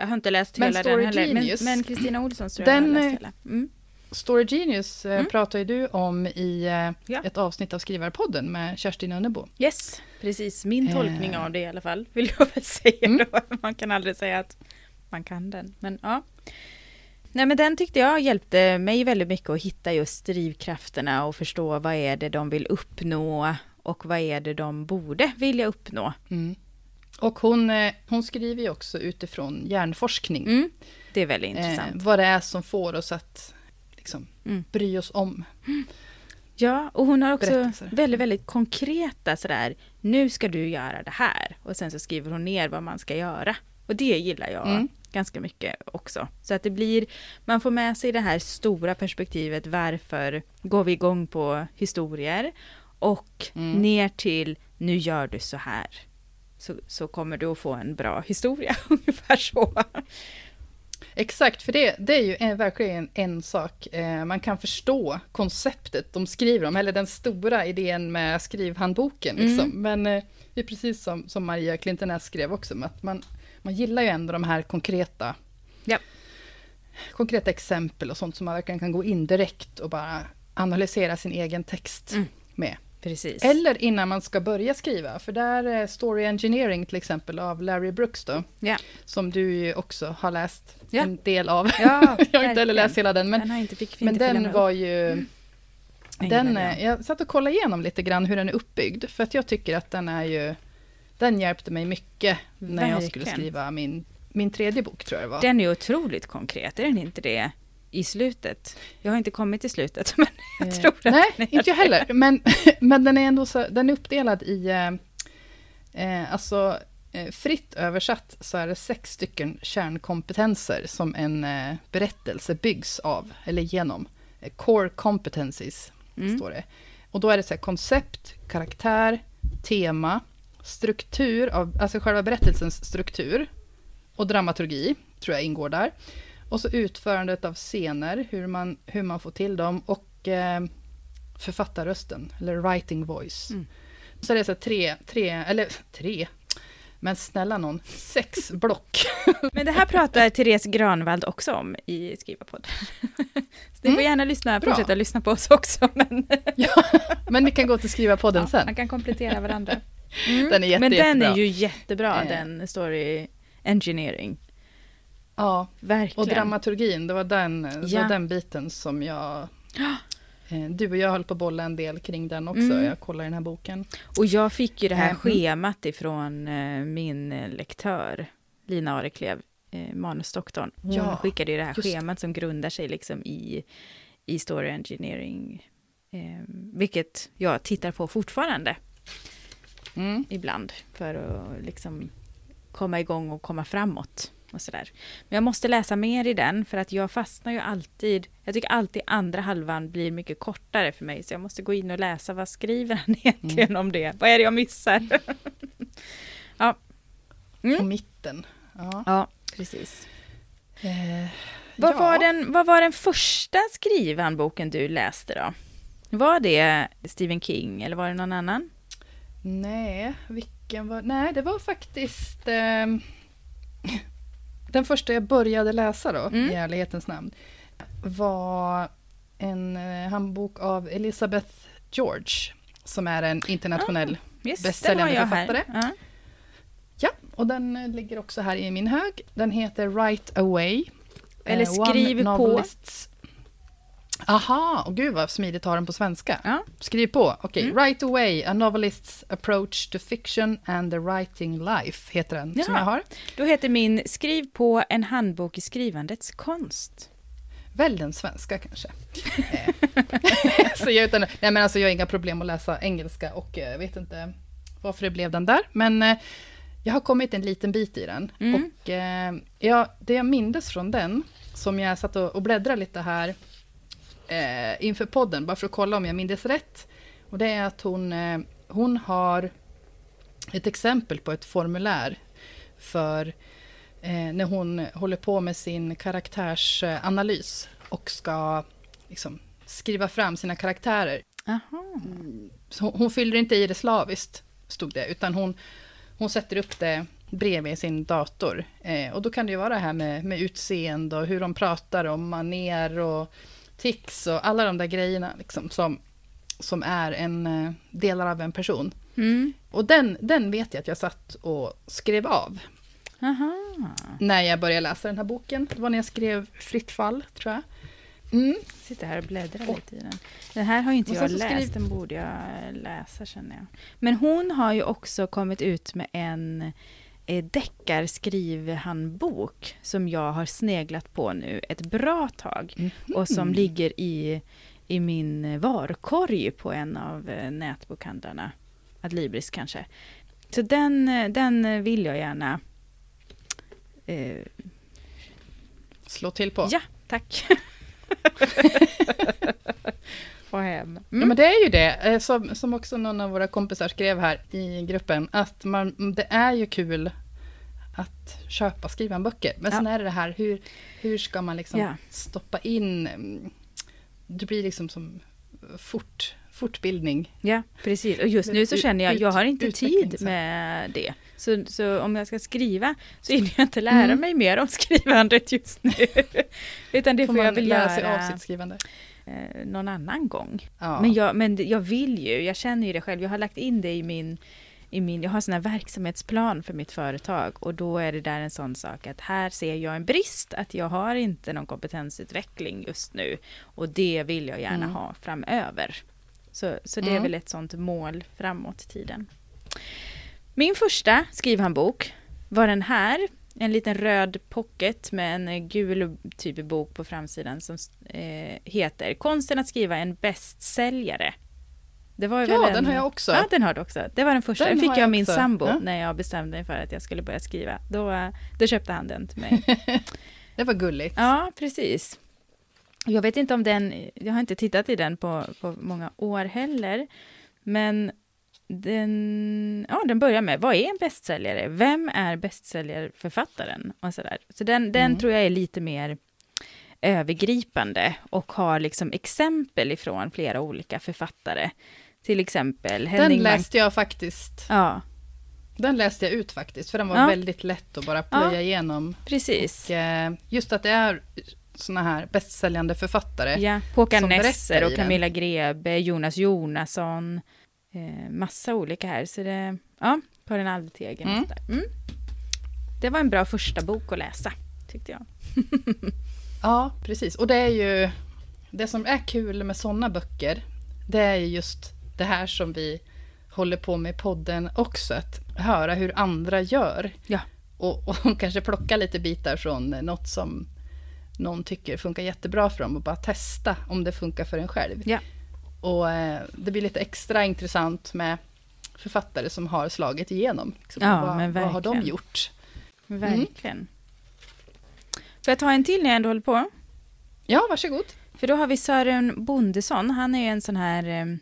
Jag har inte läst Men hela Story den heller, Genius, men Kristina Olssons tror jag den, har eh, läst hela. Mm. Story Genius eh, Mm. pratar ju du om i eh, Ja. ett avsnitt av Skrivarpodden med Kerstin Önnebo. Yes, precis. Min Eh. tolkning av det i alla fall, vill jag väl säga Mm. då. <laughs> Man kan aldrig säga att man kan den, men ja. Nej men den tyckte jag hjälpte mig väldigt mycket att hitta just drivkrafterna och förstå vad är det de vill uppnå och vad är det de borde vilja uppnå. Mm. Och hon, eh, hon skriver ju också utifrån hjärnforskning. Mm. Det är väldigt eh, intressant. vad det är som får oss att liksom, Mm. bry oss om. Ja, och hon har också Berättelser. väldigt, väldigt konkreta sådär, nu ska du göra det här. Och sen så skriver hon ner vad man ska göra. Och det gillar jag Mm. ganska mycket också. Så att det blir, man får med sig det här stora perspektivet, varför går vi igång på historier? Och Mm. ner till, nu gör du så här. Så, så kommer du att få en bra historia, <laughs> ungefär så. Exakt, för det, det är ju en, verkligen en sak. Eh, man kan förstå konceptet de skriver om, eller den stora idén med skrivhandboken. Mm. Liksom. Men eh, det är precis som, som Maria Klintenäs skrev också, att man, man gillar ju ändå de här konkreta, Ja. konkreta exempel och sånt som man verkligen kan gå in direkt och bara analysera sin egen text Mm. med. Precis. Eller innan man ska börja skriva, för där är Story Engineering till exempel av Larry Brooks då, Ja. som du ju också har läst Ja. en del av. Ja, <laughs> jag har inte verkligen. heller läst hela den, men, den inte, fick men den var upp. ju... Den Den, jag. jag satt och kollade igenom lite grann hur den är uppbyggd, för att jag tycker att den är ju... Den hjälpte mig mycket när jag skulle Verkligen. skriva min, min tredje bok, tror jag det var. Den är otroligt konkret, är den inte det? I slutet. Jag har inte kommit till slutet, <laughs> men jag Eh, tror att Nej, inte jag heller. Men, <laughs> men den är ändå så, den är uppdelad i... Eh, eh, alltså, eh, fritt översatt så är det sex stycken kärnkompetenser som en eh, berättelse byggs av, eller genom. Eh, core competencies, Mm. står det. Och då är det så här, koncept, karaktär, tema, struktur, av, alltså själva berättelsens struktur och dramaturgi, tror jag ingår där. Och så utförandet av scener, hur man, hur man får till dem och eh, författarrösten, eller writing voice. Mm. Så det är så tre, tre, eller tre, Men snälla någon, sex block. <laughs> Men det här pratar Therese Granvald också om i Skrivarpodden. <laughs> Så ni får Mm, gärna lyssna, bra. fortsätta lyssna på oss också. Men <laughs> ja, men ni kan gå till Skrivarpodden ja, sen. man kan komplettera varandra. Mm. Den är jätte, Men den jättebra. är ju jättebra, Eh. den story engineering. Ja, Verkligen. och dramaturgin, det var den, Ja. var den biten som jag... Eh, Du och jag höll på att bolla en del kring den också, Mm. jag kollar den här boken. Och jag fick ju det här Mm. schemat ifrån eh, min eh, lektör, Lina Areklev, eh, manusdoktorn. Hon Ja, skickade ju det här just schemat som grundar sig liksom i, i story engineering. Eh, vilket jag tittar på fortfarande Mm. ibland för att liksom komma igång och komma framåt. Och sådär. Men jag måste läsa mer i den för att jag fastnar ju alltid. Jag tycker alltid andra halvan blir mycket kortare för mig så jag måste gå in och läsa vad skriver han <laughs> egentligen om det. Vad är det jag missar? <laughs> ja. Mm. På mitten. Ja. ja, precis. Eh, Vad, ja. var den, vad var den första skrivanboken du läste då? Var det Stephen King eller var det någon annan? Nej, vilken var... Nej, det var faktiskt... ehm, den första jag började läsa då, Mm. i ärlighetens namn, var en eh, handbok av Elizabeth George, som är en internationell... Just, Bästsäljande författare. Ja. Ja, och den eh, ligger också här i min hög. Den heter Right Away. Eller Eh, Skriv på. Aha, och gud vad smidigt har den på svenska. Ja. Skriv på. Okej, Mm. Right Away, A Novelist's Approach to Fiction and the Writing Life, heter den, som Jaha. jag har. Då heter min Skriv på en handbok i skrivandets konst. Välj den svenska kanske. Eh, <laughs> så jag, utan, nej men alltså jag har inga problem att läsa engelska och jag vet inte varför det blev den där. Men eh, jag har kommit en liten bit i den. Mm. Och eh, ja, det jag mindes från den, som jag satt och, och bläddrade lite här eh, inför podden, bara för att kolla om jag mindes rätt. Och det är att hon, eh, hon har ett exempel på ett formulär för eh, när hon håller på med sin karaktärsanalys och ska liksom, skriva fram sina karaktärer. Så hon, hon fyller inte i det slaviskt, stod det, utan hon, hon sätter upp det bredvid sin dator. Eh, och då kan det ju vara det här med, med utseende och hur de pratar om maner och tics och alla de där grejerna liksom, som, som är en eh, delar av en person. Mm. Och den, den vet jag att jag satt och skrev av Aha. när jag började läsa den här boken. Det var när jag skrev Fritt fall, tror jag. Mm. Sitter här och bläddrar Och- lite i den. Den här har ju inte jag läst, skriv- den borde jag läsa känner jag. Men hon har ju också kommit ut med en eh, deckarskrivhandbok som jag har sneglat på nu ett bra tag. Mhm. Och som ligger i, i min varkorg på en av eh, nätbokhandlarna. Adlibris kanske. Så den, eh, den vill jag gärna eh, Slå till på. Ja, tack. <laughs> <laughs> Få hem. Ja, Mm. men det är ju det, eh, som, som också någon av våra kompisar skrev här i gruppen, att man, det är ju kul att köpa skrivanböcker. Men Ja. sen är det det här, hur, hur ska man liksom Ja. stoppa in, mm, det blir liksom som fort, fortbildning. Ja, precis. Och just nu så känner jag, jag har inte tid med det. Så, så om jag ska skriva så hinner jag inte lära Mm. mig mer om <laughs> skrivandet just nu. <laughs> Utan det får får jag väl lära sig av göra sitt skrivande. Eh, någon annan gång. Ja. Men, jag, men jag vill ju, jag känner ju det själv, jag har lagt in det i min, i min jag har sån här verksamhetsplan för mitt företag och då är det där en sån sak att här ser jag en brist, att jag har inte någon kompetensutveckling just nu och det vill jag gärna Mm. ha framöver. Så, så det är Mm. väl ett sånt mål framåt i tiden. Min första skrivhandbok var den här, en liten röd pocket med en eh, gul typ av bok på framsidan som eh, heter Konsten att skriva en bästsäljare. Det var Ja, en, den har jag också. Ja, den har du också. Det var den första. Den Den, fick jag jag min också. sambo Ja. när jag bestämde mig för att jag skulle börja skriva. Då, eh, då köpte han den till mig. <laughs> Det var gulligt. Ja, precis. Jag vet inte om den, jag har inte tittat i den på, på många år heller, men den, ja, den börjar med, vad är en bästsäljare? Vem är bästsäljarförfattaren? Och så där. så den, den Mm. tror jag är lite mer övergripande och har liksom exempel ifrån flera olika författare. Till exempel Den Henning Bank- läste jag faktiskt Ja, Den läste jag ut faktiskt, för den var Ja. väldigt lätt att bara plöja Ja. igenom. Precis. Och, eh, just att det är såna här bästsäljande författare. Ja, Håkan Nesser och den. Camilla Grebe, Jonas Jonasson, eh, massa olika här. Så det, ja, Karin Alvtegen och Mm. Mm. Det var en bra första bok att läsa, tyckte jag. <laughs> Ja, precis. Och det är ju... Det som är kul med såna böcker, det är ju just det här som vi håller på med i podden också. Att höra hur andra gör. Ja. Och, och <laughs> kanske plocka lite bitar från något som någon tycker funkar jättebra för dem och bara testa om det funkar för en själv. Ja. Och eh, det blir lite extra intressant med författare som har slagit igenom. Liksom, Ja, vad, men vad har de gjort? Verkligen. Får jag ta en till när jag ändå håller på? Ja, varsågod. För då har vi Sören Bondesson, han är ju en sån här eh,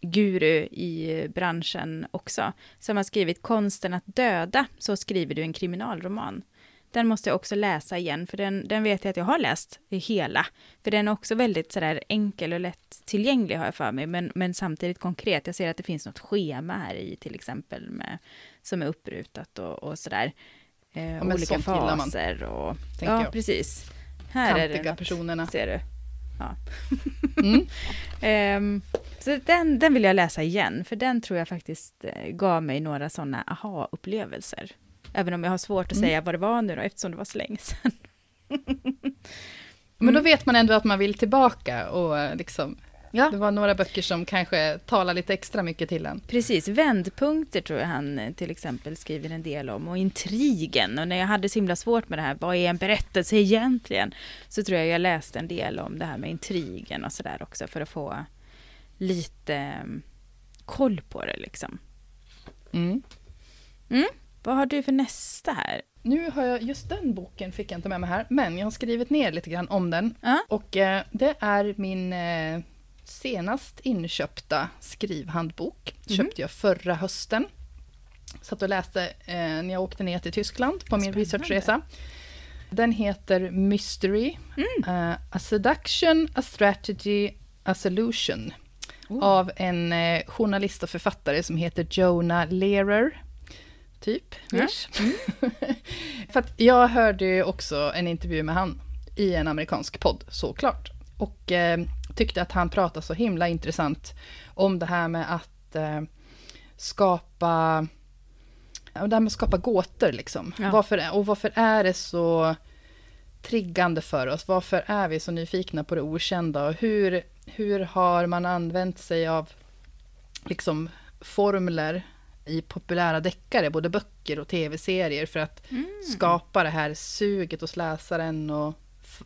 guru i eh, branschen också, som har skrivit Konsten att döda, så skriver du en kriminalroman. Den måste jag också läsa igen, för den, den vet jag att jag har läst i hela. För den är också väldigt sådär enkel och lätt tillgänglig har jag för mig, men, men samtidigt konkret. Jag ser att det finns något schema här i till exempel med, som är upprutat och, och sådär. Eh, men olika faser och... Ja, jag. precis. Här är det Kantiga något, personerna. ser du. Ja. <laughs> Mm. <laughs> Ehm, så den, den vill jag läsa igen, för den tror jag faktiskt eh, gav mig några sådana aha-upplevelser. Även om jag har svårt att Mm. säga vad det var nu då, eftersom det var så länge sedan. Men då Mm. vet man ändå att man vill tillbaka och liksom, Ja. det var några böcker som kanske talar lite extra mycket till en. Precis, vändpunkter tror jag han eh, till exempel skriver en del om, och intrigen. Och när jag hade så himla svårt med det här, vad är en berättelse egentligen? Så tror jag jag läste en del om det här med intrigen och sådär också, för att få lite eh, koll på det liksom. Mm. Vad har du för nästa här? Nu har jag, just den boken fick jag inte med mig här, men jag har skrivit ner lite grann om den. Ja. Och eh, det är min eh, senast inköpta skrivhandbok. Mhm. Köpte jag förra hösten. Satt och läste eh, när jag åkte ner till Tyskland på min Spännande. researchresa. Den heter Mystery, Mm. eh, A Seduction, A Strategy, A Solution. Oh. Av en eh, journalist och författare som heter Jonah Lehrer. Typ. Ja. ish. <laughs> För att jag hörde ju också en intervju med han i en amerikansk podd, såklart. Och eh, tyckte att han pratade så himla intressant om det här med att eh, skapa det här med att skapa gåtor liksom. Ja. Varför, och varför är det så triggande för oss? Varför är vi så nyfikna på det okända? Och hur, hur har man använt sig av liksom formler i populära deckare, både böcker och tv-serier, för att Mm. skapa det här suget hos läsaren och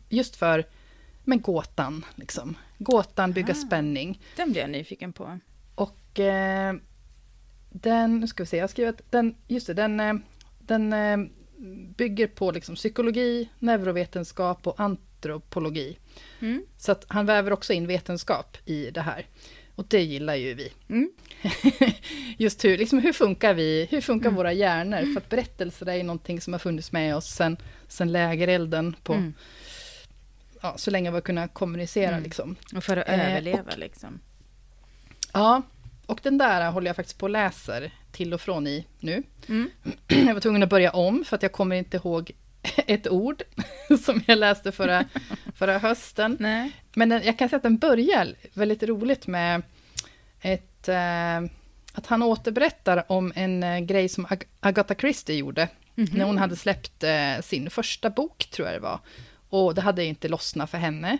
just för men gåtan, liksom. Gåtan, bygga Ah. spänning. Den blir jag nyfiken på. Och eh, den, nu ska vi se, jag har skrivit, den, just det, den, eh, den eh, bygger på liksom psykologi, neurovetenskap och antropologi. Mm. Så att han väver också in vetenskap i det här. Och det gillar ju vi. Mm. <laughs> Just hur, liksom, hur funkar vi, hur funkar Mm. våra hjärnor? För att berättelser är ju någonting som har funnits med oss sen, sen lägerelden på, Mm. ja, så länge vi har kunnat kommunicera Mm. liksom. Och för att Eh, överleva liksom. Ja, och den där håller jag faktiskt på och läser till och från i nu. Mm. <clears throat> Jag var tvungen att börja om för att jag kommer inte ihåg ett ord <laughs> som jag läste förra, förra hösten. Nej. Men den, jag kan säga att den börjar väldigt roligt med ett, eh, att han återberättar om en eh, grej som Ag- Agatha Christie gjorde Mhm. när hon hade släppt eh, sin första bok, tror jag det var. Och det hade inte lossnat för henne.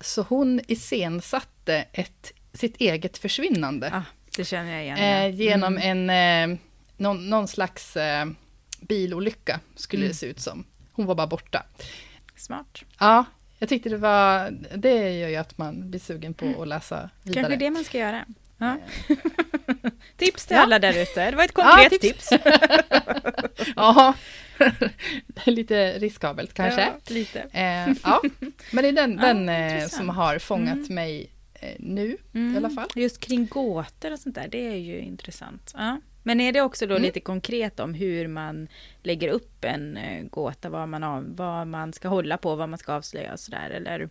Så hon iscensatte ett, sitt eget försvinnande. Ah, det känner jag igen. Eh, ja. genom Mm. en, eh, någon, någon slags eh, bilolycka, skulle Mm. det se ut som. Hon var bara borta. Smart. Ja, jag tyckte det var, det gör ju att man blir sugen på att läsa vidare. Kanske det man ska göra. Ja. <laughs> tips till Ja. alla där ute. Det var ett konkret Ja, tips. tips. <laughs> Ja, <laughs> lite riskabelt kanske. Ja, lite. Eh, ja, men det är den, den eh, som har fångat Mm. mig eh, nu Mm. i alla fall. Just kring gåtor och sånt där, det är ju intressant. Ja. Men är det också då Mm. lite konkret om hur man lägger upp en eh, gåta, vad man, av, vad man ska hålla på, vad man ska avslöja och sådär, eller?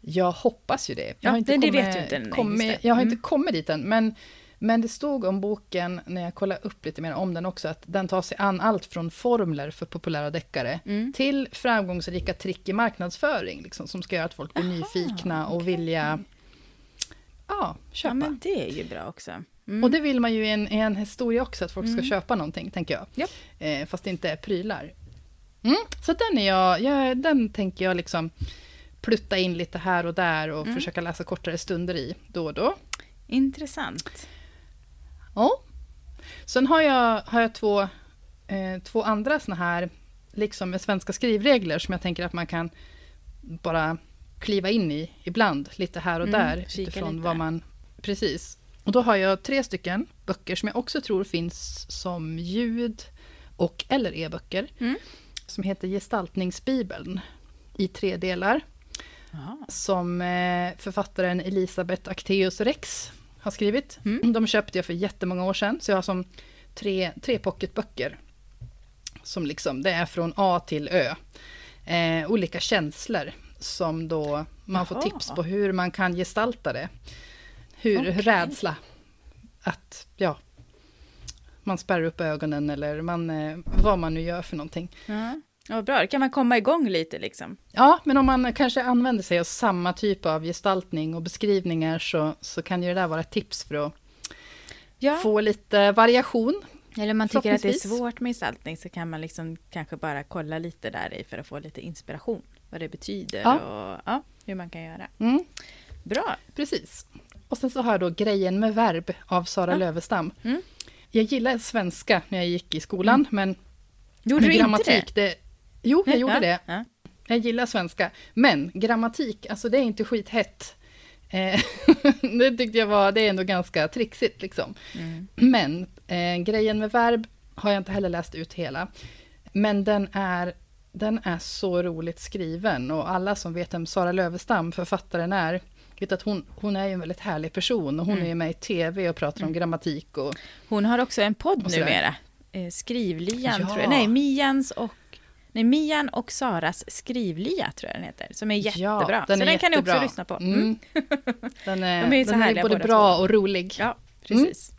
Jag hoppas ju det. Jag Ja, har inte det- det kommit, vet du inte nej, kommit, det. Jag har Mm. inte kommit dit än, men Men det stod om boken, när jag kollade upp lite mer om den också, att den tar sig an allt från formler för populära deckare Mm. till framgångsrika trick i marknadsföring, liksom, som ska göra att folk blir Aha, nyfikna och okej. vilja ja, köpa. Ja, men det är ju bra också. Mm. Och det vill man ju i en, i en historia också, att folk ska Mm. köpa någonting, tänker jag. Japp. Eh, fast det inte är prylar. Mm, så den, är jag, jag, den tänker jag liksom plutta in lite här och där och Mm. försöka läsa kortare stunder i då och då. Intressant. Ja. Sen har jag, har jag två, eh, två andra såna här, liksom med svenska skrivregler, som jag tänker att man kan bara kliva in i ibland, lite här och Mm, där, utifrån lite. vad man... Precis. Och då har jag tre stycken böcker som jag också tror finns som ljud och eller e-böcker, Mm. som heter Gestaltningsbibeln i tre delar Jaha. som eh, författaren Elisabeth Acteus Rex har skrivit. Mm. De köpte jag för jättemånga år sedan, så jag har som tre, tre pocketböcker. Som liksom, det är från A till Ö. Eh, olika känslor som då man får Jaha. tips på hur man kan gestalta det. Hur Okej. rädsla, att ja, man spärrar upp ögonen eller man, eh, vad man nu gör för någonting. Ja. Ja, bra, då kan man komma igång lite liksom. Ja, men om man kanske använder sig av samma typ av gestaltning och beskrivningar så, så kan ju det där vara ett tips för att Ja. få lite variation. Eller om man tycker att det är svårt med gestaltning så kan man liksom kanske bara kolla lite där i för att få lite inspiration. Vad det betyder Ja. och ja, hur man kan göra. Mm, Bra. precis. Och sen så har jag då Grejen med verb av Sara Ja. Lövestam. Mm. Jag gillade svenska när jag gick i skolan, men Gjorde du grammatik, inte det? det? Jo, jag gjorde ja. det. Ja. Jag gillar svenska. Men grammatik, alltså det är inte skithett. Eh, <laughs> det tyckte jag var, det är ändå ganska trixigt liksom. Mm. Men eh, grejen med verb har jag inte heller läst ut hela. Men den är, den är så roligt skriven och alla som vet vem Sara Lövestam, författaren, är, vet att hon, hon är ju en väldigt härlig person och hon Mm. är ju med i tv och pratar om grammatik och Hon har också en podd Och numera. Eh, Skrivlian Ja. tror jag. Nej, Mians och Nej, Mian och Saras skrivlia tror jag den heter. Som är jättebra. så är den kan ni också lyssna på. Mm. <laughs> Den är, <laughs> De är den är både bra två. och rolig. Ja, precis.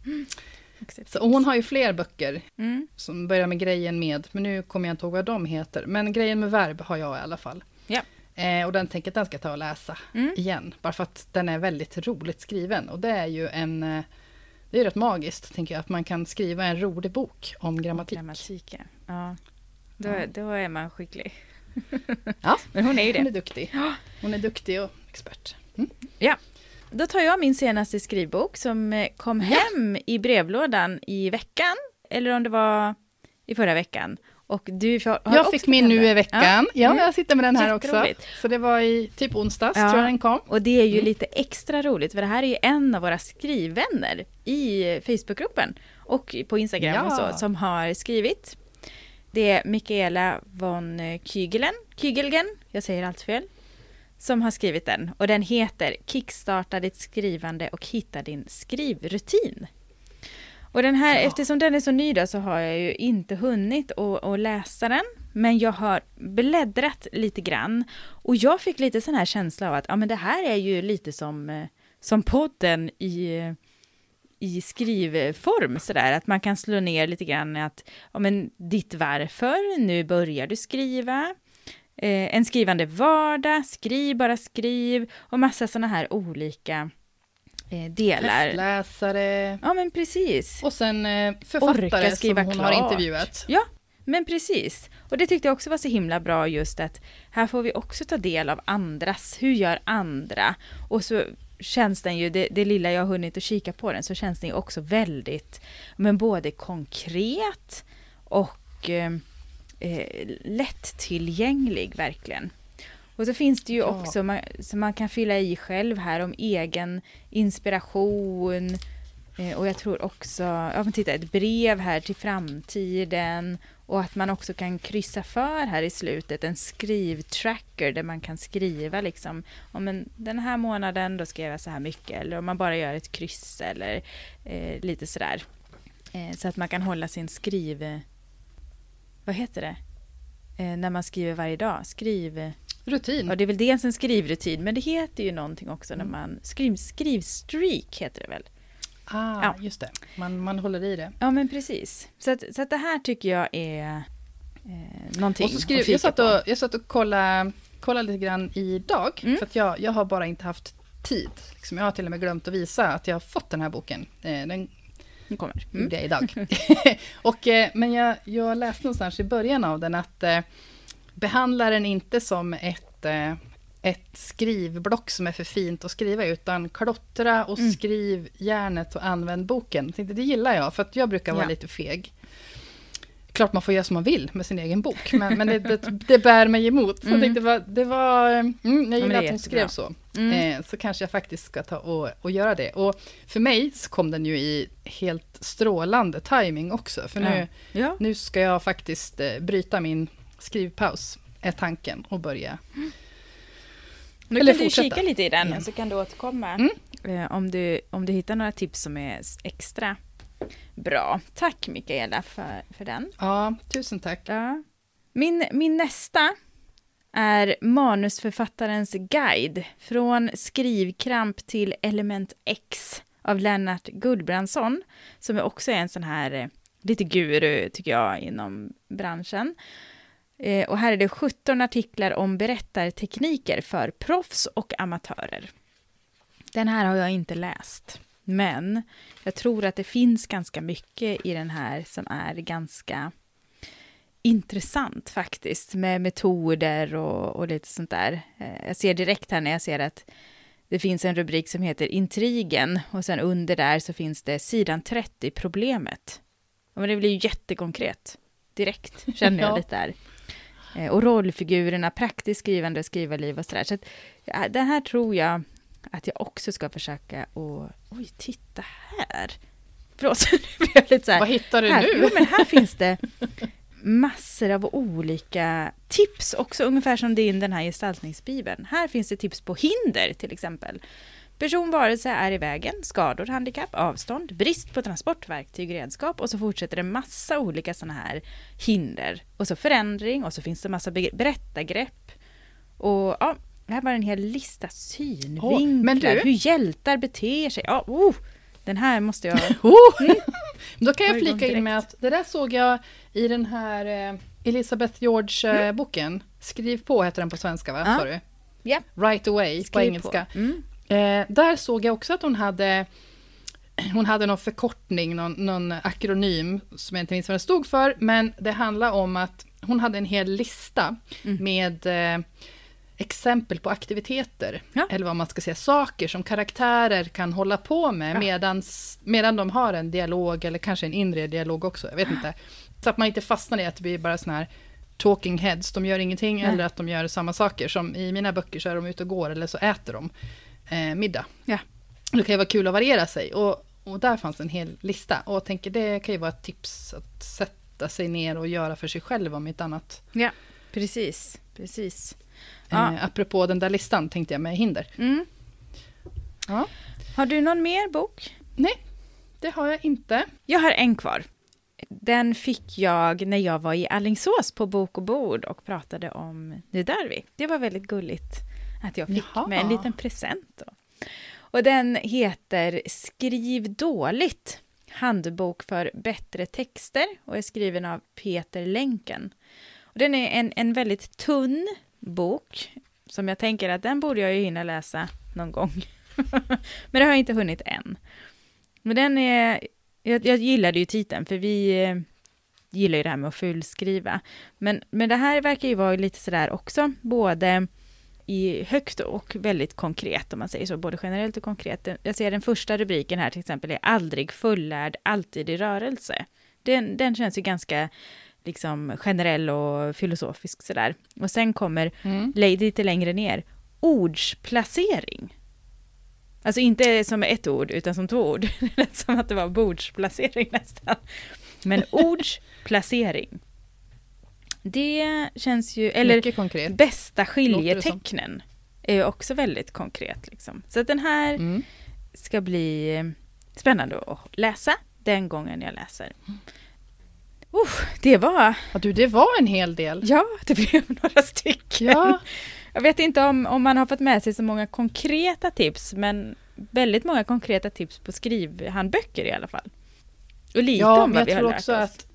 Också ett Så, och hon har ju fler böcker Mm. som börjar med grejen med, men nu kommer jag inte ihåg vad de heter. Men grejen med verb har jag i alla fall. Ja. Eh, och den tänker jag att den ska ta och läsa Mm. igen. Bara för att den är väldigt roligt skriven. Och det är ju en... eh, Det är rätt magiskt, tänker jag, att man kan skriva en rolig bok om grammatik. Grammatik, ja. ja. Då, Ja. då är man skicklig. <laughs> Ja. Men hon är ju Hon är det. duktig. Hon är duktig och expert. Mm. Då tar jag min senaste skrivbok som eh, kom Ja. hem i brevlådan i veckan. Eller om det var i förra veckan. Och du har Jag fick min nu i veckan. Ja, Mm. jag sitter med den här också. Så det var i typ onsdags, Ja. tror jag den kom. Och det är ju Mm. lite extra roligt för det här är ju en av våra skrivvänner i Facebookgruppen och på Instagram Ja. och så som har skrivit. Det är Mikaela von Kygelen, Kygelgen, jag säger allt fel, som har skrivit den. Och den heter Kickstarta ditt skrivande och hitta din skrivrutin. Och den här, Ja. eftersom den är så ny då, så har jag ju inte hunnit att, läsa den. Men jag har bläddrat lite grann. Och jag fick lite sån här känsla av att ja, men det här är ju lite som, eh, som podden i, i skrivform. Sådär. Att man kan slå ner lite grann att ja, men ditt varför, nu börjar du skriva. Eh, en skrivande vardag, skriv bara skriv. Och massa såna här olika delar. Läsare. Ja men precis. Och sen eh, Orka författare som hon har klart. intervjuat. Ja, men precis. Och det tyckte jag också var så himla bra just att här får vi också ta del av andras, hur gör andra? Och så känns den ju, det, det lilla jag har hunnit att kika på den, så känns den ju också väldigt, men både konkret och eh, eh, lättillgänglig verkligen. Och så finns det ju Ja. också man, som man kan fylla i själv här om egen inspiration. Eh, och jag tror också, ja men titta ett brev här till framtiden. Och att man också kan kryssa för här i slutet en skrivtracker där man kan skriva liksom om en, den här månaden då ska jag så här mycket. Eller om man bara gör ett kryss eller eh, lite sådär. Eh, så att man kan hålla sin skriv... Vad heter det? Eh, när man skriver varje dag. Skriv... Rutin. Ja, det är väl dels en skrivrutin, men det heter ju någonting också när Mm. man... Skriv, skrivstreak heter det väl? Ah, Ja. just det. Man, man håller i det. Ja, men precis. Så att, så att det här tycker jag är eh, någonting Och så att skrev, kika jag satt och, jag satt och kollade, kollade lite grann idag, Mm. för att jag, jag har bara inte haft tid. Liksom, jag har till och med glömt att visa att jag har fått den här boken. Eh, den Nu kommer. Mm. jag idag. <laughs> <laughs> och, eh, men jag, jag läste någonstans i början av den att eh, behandla den inte som ett, eh, ett skrivblock som är för fint att skriva utan klottra och Mm. skriv järnet och använd boken. Tänkte, det gillar jag, för att jag brukar vara Ja. lite feg. Klart man får göra som man vill med sin egen bok, men, men det, det, det bär mig emot. Så jag Mm. det var, det var, mm, jag gillar att hon skrev så. Mm. Eh, så kanske jag faktiskt ska ta och, och göra det. Och för mig så kom den ju i helt strålande timing också. För nu, Ja. nu ska jag faktiskt eh, bryta min skrivpaus, är tanken, och börja. Nu Eller kan du fortsätta. kika lite i den Igen. så kan du återkomma Mm. eh, om, du, om du hittar några tips som är extra bra. Tack Mikaela för, för den. Ja, tusen tack. Ja. Min, min nästa är manusförfattarens guide från skrivkramp till element X av Lennart Gullbrandsson, som är också en sån här eh, lite guru, tycker jag, inom branschen. Eh, och här är det 17 artiklar om berättartekniker för proffs och amatörer. Den här har jag inte läst, men jag tror att det finns ganska mycket i den här som är ganska intressant faktiskt, med metoder och, och lite sånt där. Eh, Jag ser direkt här när jag ser att det finns en rubrik som heter Intrigen och sen under där så finns det sidan 30, problemet. Ja, men det blir ju jättekonkret direkt, känner jag <laughs> Ja. lite där. Eh, Och rollfigurerna, praktiskt skrivande och skrivarliv och sådär. Så att, ja, det här tror jag att jag också ska försöka och Oj, titta här! Förlåt, <laughs> nu blev jag lite så här. Vad hittar du Här, nu? jo, men här finns det massor av olika tips, också ungefär som din den här gestaltningsbibeln. Här finns det tips på hinder till exempel. Person, varelse är i vägen, skador, handikapp, avstånd, brist på transportverktyg, redskap och så fortsätter det massa olika sådana här hinder. Och så förändring och så finns det massa be- berättargrepp. Och ja, här var en hel lista synvinklar, men du- hur hjältar beter sig. Ja, oh, den här måste jag... <laughs> Oh! Då kan jag flika in med att det där såg jag i den här eh, Elizabeth George-boken. Skriv på heter den på svenska, va? Mm. Sa du? Ja. Right away på Skriv engelska. På. Mm. Eh, där såg jag också att hon hade hon hade någon förkortning, någon, någon akronym som jag inte minns vad den stod för, men det handlar om att hon hade en hel lista Mm. med eh, exempel på aktiviteter, Ja. eller vad man ska säga, saker som karaktärer kan hålla på med Ja. medans, medan de har en dialog, eller kanske en inre dialog också, jag vet inte. Så att man inte fastnar i att det blir bara såna här talking heads, de gör ingenting, Nej. eller att de gör samma saker. Som i mina böcker så är de ute och går, eller så äter de eh, middag. Ja. Det kan ju vara kul att variera sig. Och, och där fanns en hel lista. Och jag tänker det kan ju vara ett tips att sätta sig ner och göra för sig själv om inte annat. Ja, precis. precis. Ja. Eh, apropå den där listan tänkte jag med hinder. Mm. Ja. Har du någon mer bok? Nej, det har jag inte. Jag har en kvar. Den fick jag när jag var i Allingsås på Bok och bord och pratade om Nu dör vi. Det var väldigt gulligt att jag fick Jaha. med en liten present. Då. Och den heter Skriv dåligt. Handbok för bättre texter och är skriven av Peter Länken. Och den är en, en väldigt tunn bok som jag tänker att den borde jag ju hinna läsa någon gång. <laughs> Men det har jag inte hunnit än. Men den är, jag, jag gillade ju titeln för vi eh, gillar ju det här med att fullskriva. Men, men det här verkar ju vara lite sådär också, både i högt och väldigt konkret om man säger så, både generellt och konkret. Jag ser den första rubriken här till exempel är aldrig fullärd, alltid i rörelse. Den, den känns ju ganska liksom generell och filosofisk sådär. Och sen kommer Mm. lite längre ner, ordsplacering. Alltså inte som ett ord, utan som två ord. <laughs> Det lät som att det var bordsplacering nästan. Men <laughs> ordsplacering. Det känns ju, eller bästa skiljetecknen är ju också väldigt konkret. Liksom. Så att den här Mm. ska bli eh, spännande att läsa den gången jag läser. Uh, det var, Ja, du, det var en hel del. ja, det blev <laughs> några stycken. Ja, Jag vet inte om, om man har fått med sig så många konkreta tips, men, väldigt många konkreta tips på skrivhandböcker i alla fall. Och lite Ja, om vad vi har lärt också oss. att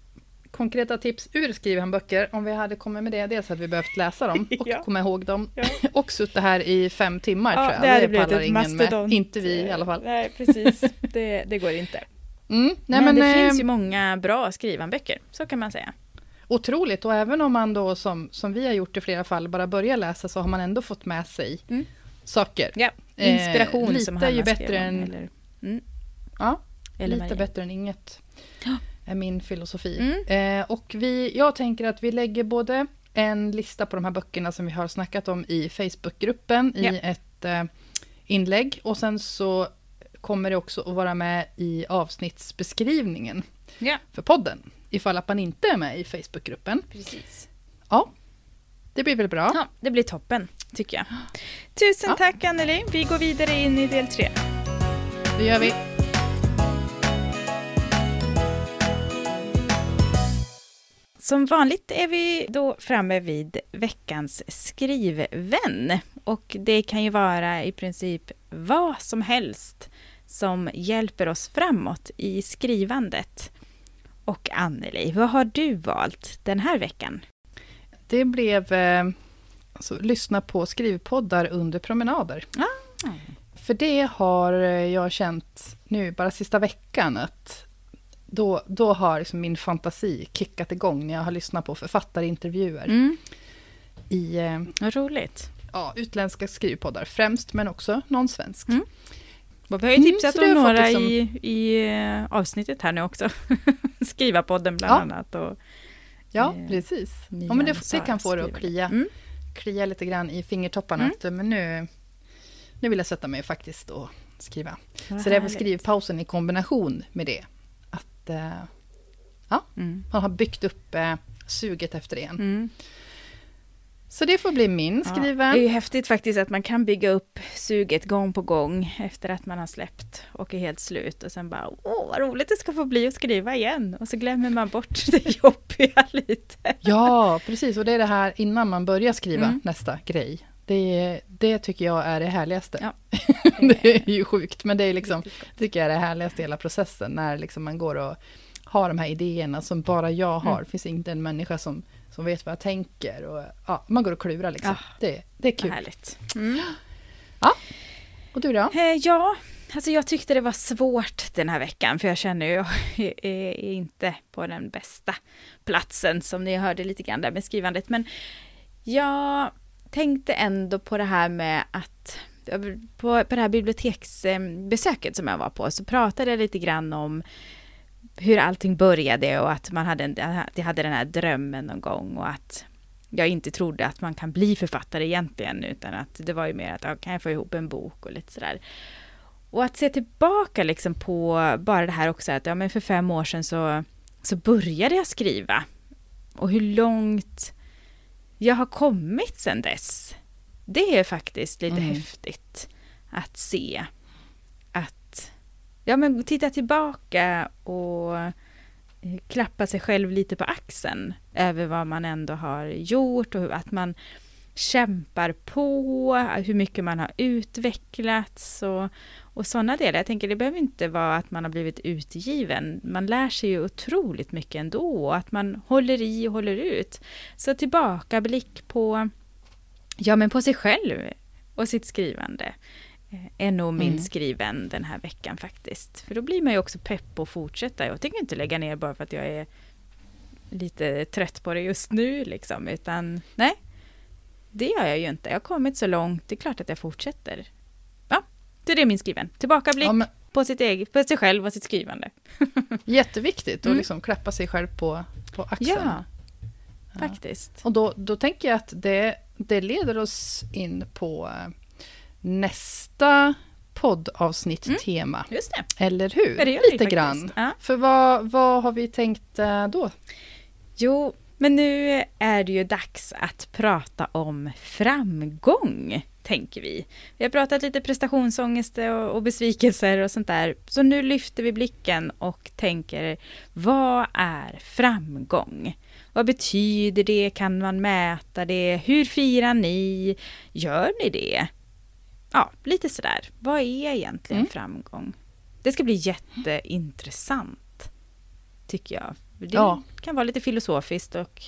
konkreta tips ur skrivhandböcker, om vi hade kommit med det, dels hade vi behövt läsa dem <laughs> och Ja. komma ihåg dem. Ja. och suttit här i fem timmar tror jag. det hade Det blivit ett ingen med. mastodont. Inte vi i alla fall. Nej, precis. Det, det går inte. <laughs> Mm. Nej, men, men, det eh, finns ju många bra skrivanböcker, så kan man säga. Otroligt, och även om man då som, som vi har gjort i flera fall bara börjar läsa så har man ändå fått med sig Mm. saker. Ja, Eh, inspiration lite som är Hanna ju skrev bättre om, än- Eller, mm, Ja, eller lite Maria. bättre än inget Ja. Är min filosofi. Mm. Eh, och vi, jag tänker att vi lägger både en lista på de här böckerna som vi har snackat om i Facebookgruppen i Ja. ett eh, inlägg och sen så kommer det också att vara med i avsnittsbeskrivningen Ja, för podden ifall att man inte är med i Facebookgruppen. precis. Ja, det blir väl bra. Ja, det blir toppen, tycker jag. <gasps> Tusen Ja. tack Anneli. Vi går vidare in i del tre. Det gör vi. Som vanligt är vi då framme vid veckans skrivvän. Och det kan ju vara i princip vad som helst som hjälper oss framåt i skrivandet. Och Anneli, vad har du valt den här veckan? Det blev eh, alltså, lyssna på skrivpoddar under promenader. Ah. För det har jag känt nu bara sista veckan att då, då har liksom min fantasi kickat igång när jag har lyssnat på författarintervjuer Mm, i eh, vad roligt. ja, utländska skrivpoddar främst, men också någon svensk. Mm. Vi har ju Mm, tipsat det om några liksom- i, i eh, avsnittet här nu också. <laughs> Skrivarpodden bland Ja. annat. Och, Ja, Eh, precis. Ja, men det, det kan få det att klia, Mm. klia lite grann i fingertopparna. Mm. Att, eh, men nu, nu vill jag sätta mig faktiskt och skriva. Vad Så det är väl härligt. skrivpausen i kombination med det. Att eh, Mm. man har byggt upp eh, suget efter det igen. Mm. Så det får bli min Ja, skriven. det är ju häftigt faktiskt att man kan bygga upp suget gång på gång efter att man har släppt och är helt slut och sen bara åh vad roligt det ska få bli att skriva igen och så glömmer man bort <laughs> det jobbiga lite. Ja, precis. Och det är det här innan man börjar skriva Mm. nästa grej. Det, det tycker jag är det härligaste. Ja. <laughs> det är ju sjukt, men det är liksom, tycker jag är det härligaste i hela processen. När liksom man går och har de här idéerna som bara jag har. Mm. Det finns inte en människa som, som vet vad jag tänker. Och, ja, man går och klurar liksom. Ah, det, det är kul. härligt. Mm. Och du då? Eh, ja, alltså jag tyckte det var svårt den här veckan för jag känner ju jag är inte på den bästa platsen som ni hörde lite grann där med skrivandet. Men jag tänkte ändå på det här med att på, på det här biblioteksbesöket som jag var på så pratade jag lite grann om hur allting började och att man hade, en, att jag hade den här drömmen någon gång och att jag inte trodde att man kan bli författare egentligen utan att det var ju mer att ja, kan jag få ihop en bok och lite sådär. Och att se tillbaka liksom på bara det här också att ja, men för fem år sedan så, så började jag skriva. Och hur långt jag har kommit sedan dess. Det är faktiskt lite Mm. häftigt att se. Att ja, men titta tillbaka och eh, klappa sig själv lite på axeln över vad man ändå har gjort och att man kämpar på, hur mycket man har utvecklats och, och sådana delar. Jag tänker det behöver inte vara att man har blivit utgiven. Man lär sig ju otroligt mycket ändå att man håller i och håller ut. Så tillbakablick på, ja men på sig själv och sitt skrivande eh, är nog min Mm. skriven den här veckan faktiskt. För då blir man ju också pepp på att fortsätta. Jag tänker inte lägga ner bara för att jag är lite trött på det just nu liksom, utan nej, det gör jag ju inte. Jag har kommit så långt, det är klart att jag fortsätter. Det är det min skriven. Tillbakablick Ja, men, på, sitt eget, på sig själv och sitt skrivande. <laughs> jätteviktigt att Mm. liksom klappa sig själv på, på axeln. Ja, Ja. faktiskt. Och då, då tänker jag att det, det leder oss in på eh, nästa poddavsnitt-tema. Just det. Eller hur? Det vi Lite faktiskt. grann. Ja. För vad, vad har vi tänkt eh, då? Jo, men nu är det ju dags att prata om framgång, tänker vi. Vi har pratat lite prestationsångest och, besvikelser och sånt där. Så nu lyfter vi blicken och tänker, vad är framgång? Vad betyder det? Kan man mäta det? Hur firar ni? Gör ni det? ja, lite sådär. Vad är egentligen Mm. framgång? Det ska bli jätteintressant, tycker jag. Det Ja. kan vara lite filosofiskt och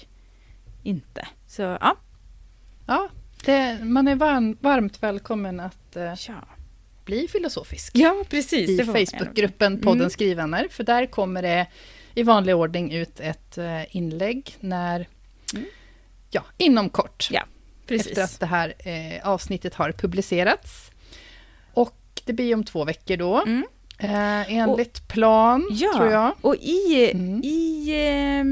inte. Så ja, Ja, det, man är varm, varmt välkommen att eh, ja. bli filosofisk. ja precis. i Facebookgruppen Podden Mm. Skrivvänner. För där kommer det i vanlig ordning ut ett eh, inlägg när, Mm. ja, inom kort. Ja, Precis. Efter att det här eh, avsnittet har publicerats. Och det blir om två veckor då. Mm. Eh, enligt plan, Ja, tror jag. och i, Mm. i eh,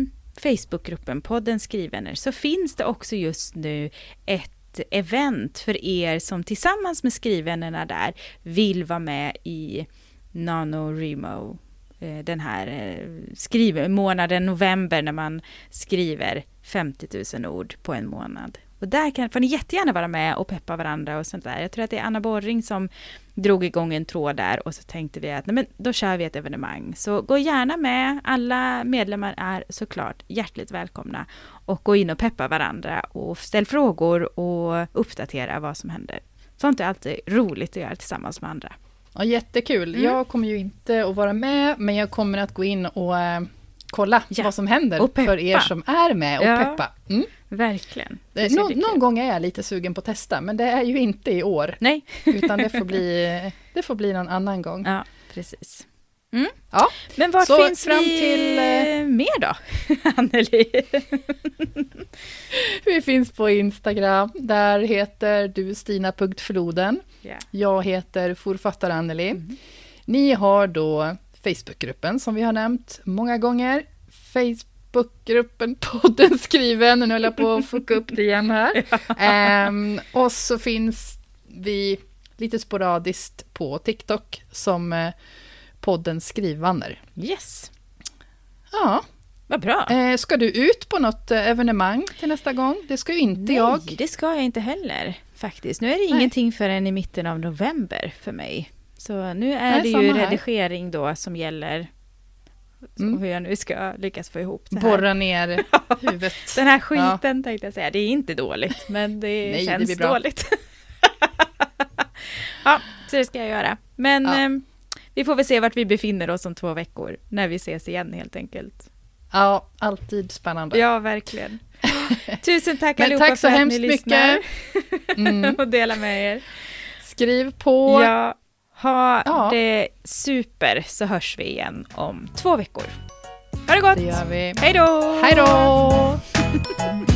Facebookgruppen podden Skrivvänner så finns det också just nu ett event för er som tillsammans med skrivvännerna där vill vara med i NaNoWriMo. eh, Den här eh, skriv, månaden november när man skriver 50 000 ord på en månad. Och där kan, får ni jättegärna vara med och peppa varandra och sånt där. Jag tror att det är Anna Borring som drog igång en tråd där och så tänkte vi att nej men då kör vi ett evenemang. Så gå gärna med, alla medlemmar är såklart hjärtligt välkomna. Och gå in och peppa varandra och ställ frågor och uppdatera vad som händer. Sånt är alltid roligt att göra tillsammans med andra. Ja, jättekul. Mm. Jag kommer ju inte att vara med, men jag kommer att gå in och eh, kolla Ja, vad som händer för er som är med och Ja. peppa. Mm. Verkligen. Nå- någon gång är jag lite sugen på att testa, men det är ju inte i år. Nej, <laughs> Utan det får bli, det får bli någon annan gång. ja precis. Ja, Men vart Så finns fram vi till, eh, mer då, <laughs> Anneli? <laughs> vi finns på Instagram. Där heter du Stina.floden. Ja. Jag heter forfattare Anneli. Mhm. Ni har då Facebookgruppen som vi har nämnt många gånger. Facebookgruppen podden <laughs> skriven. Nu höll jag på att fucka upp det igen här. <laughs> Ehm, och så finns vi lite sporadiskt på TikTok som eh, podden Skrivvänner. Yes, Ja, vad bra. eh, ska du ut på något eh, evenemang till nästa gång? Det ska ju inte Nej, jag. det ska jag inte heller faktiskt. Nu är det Nej. ingenting förrän i mitten av november för mig. Så nu är Nej, det ju samma här. redigering då som gäller. Mm. hur jag nu ska lyckas få ihop det här. Borra ner <laughs> huvudet. Den här skiten tänkte jag säga. Det är inte dåligt, men det <laughs> Nej, det känns bra. dåligt. <laughs> ja, så det ska jag göra. Men Ja. ehm, vi får väl se vart vi befinner oss om två veckor, när vi ses igen helt enkelt. Ja, alltid spännande. Ja, verkligen. Tusen tack allihopa tack så för att hemskt ni lyssnar Mm. och delar med er. Skriv på. Ja, ha Ja. det super så hörs vi igen om två veckor. Ha det gott! Det gör vi. Hej då! Hej då! <laughs>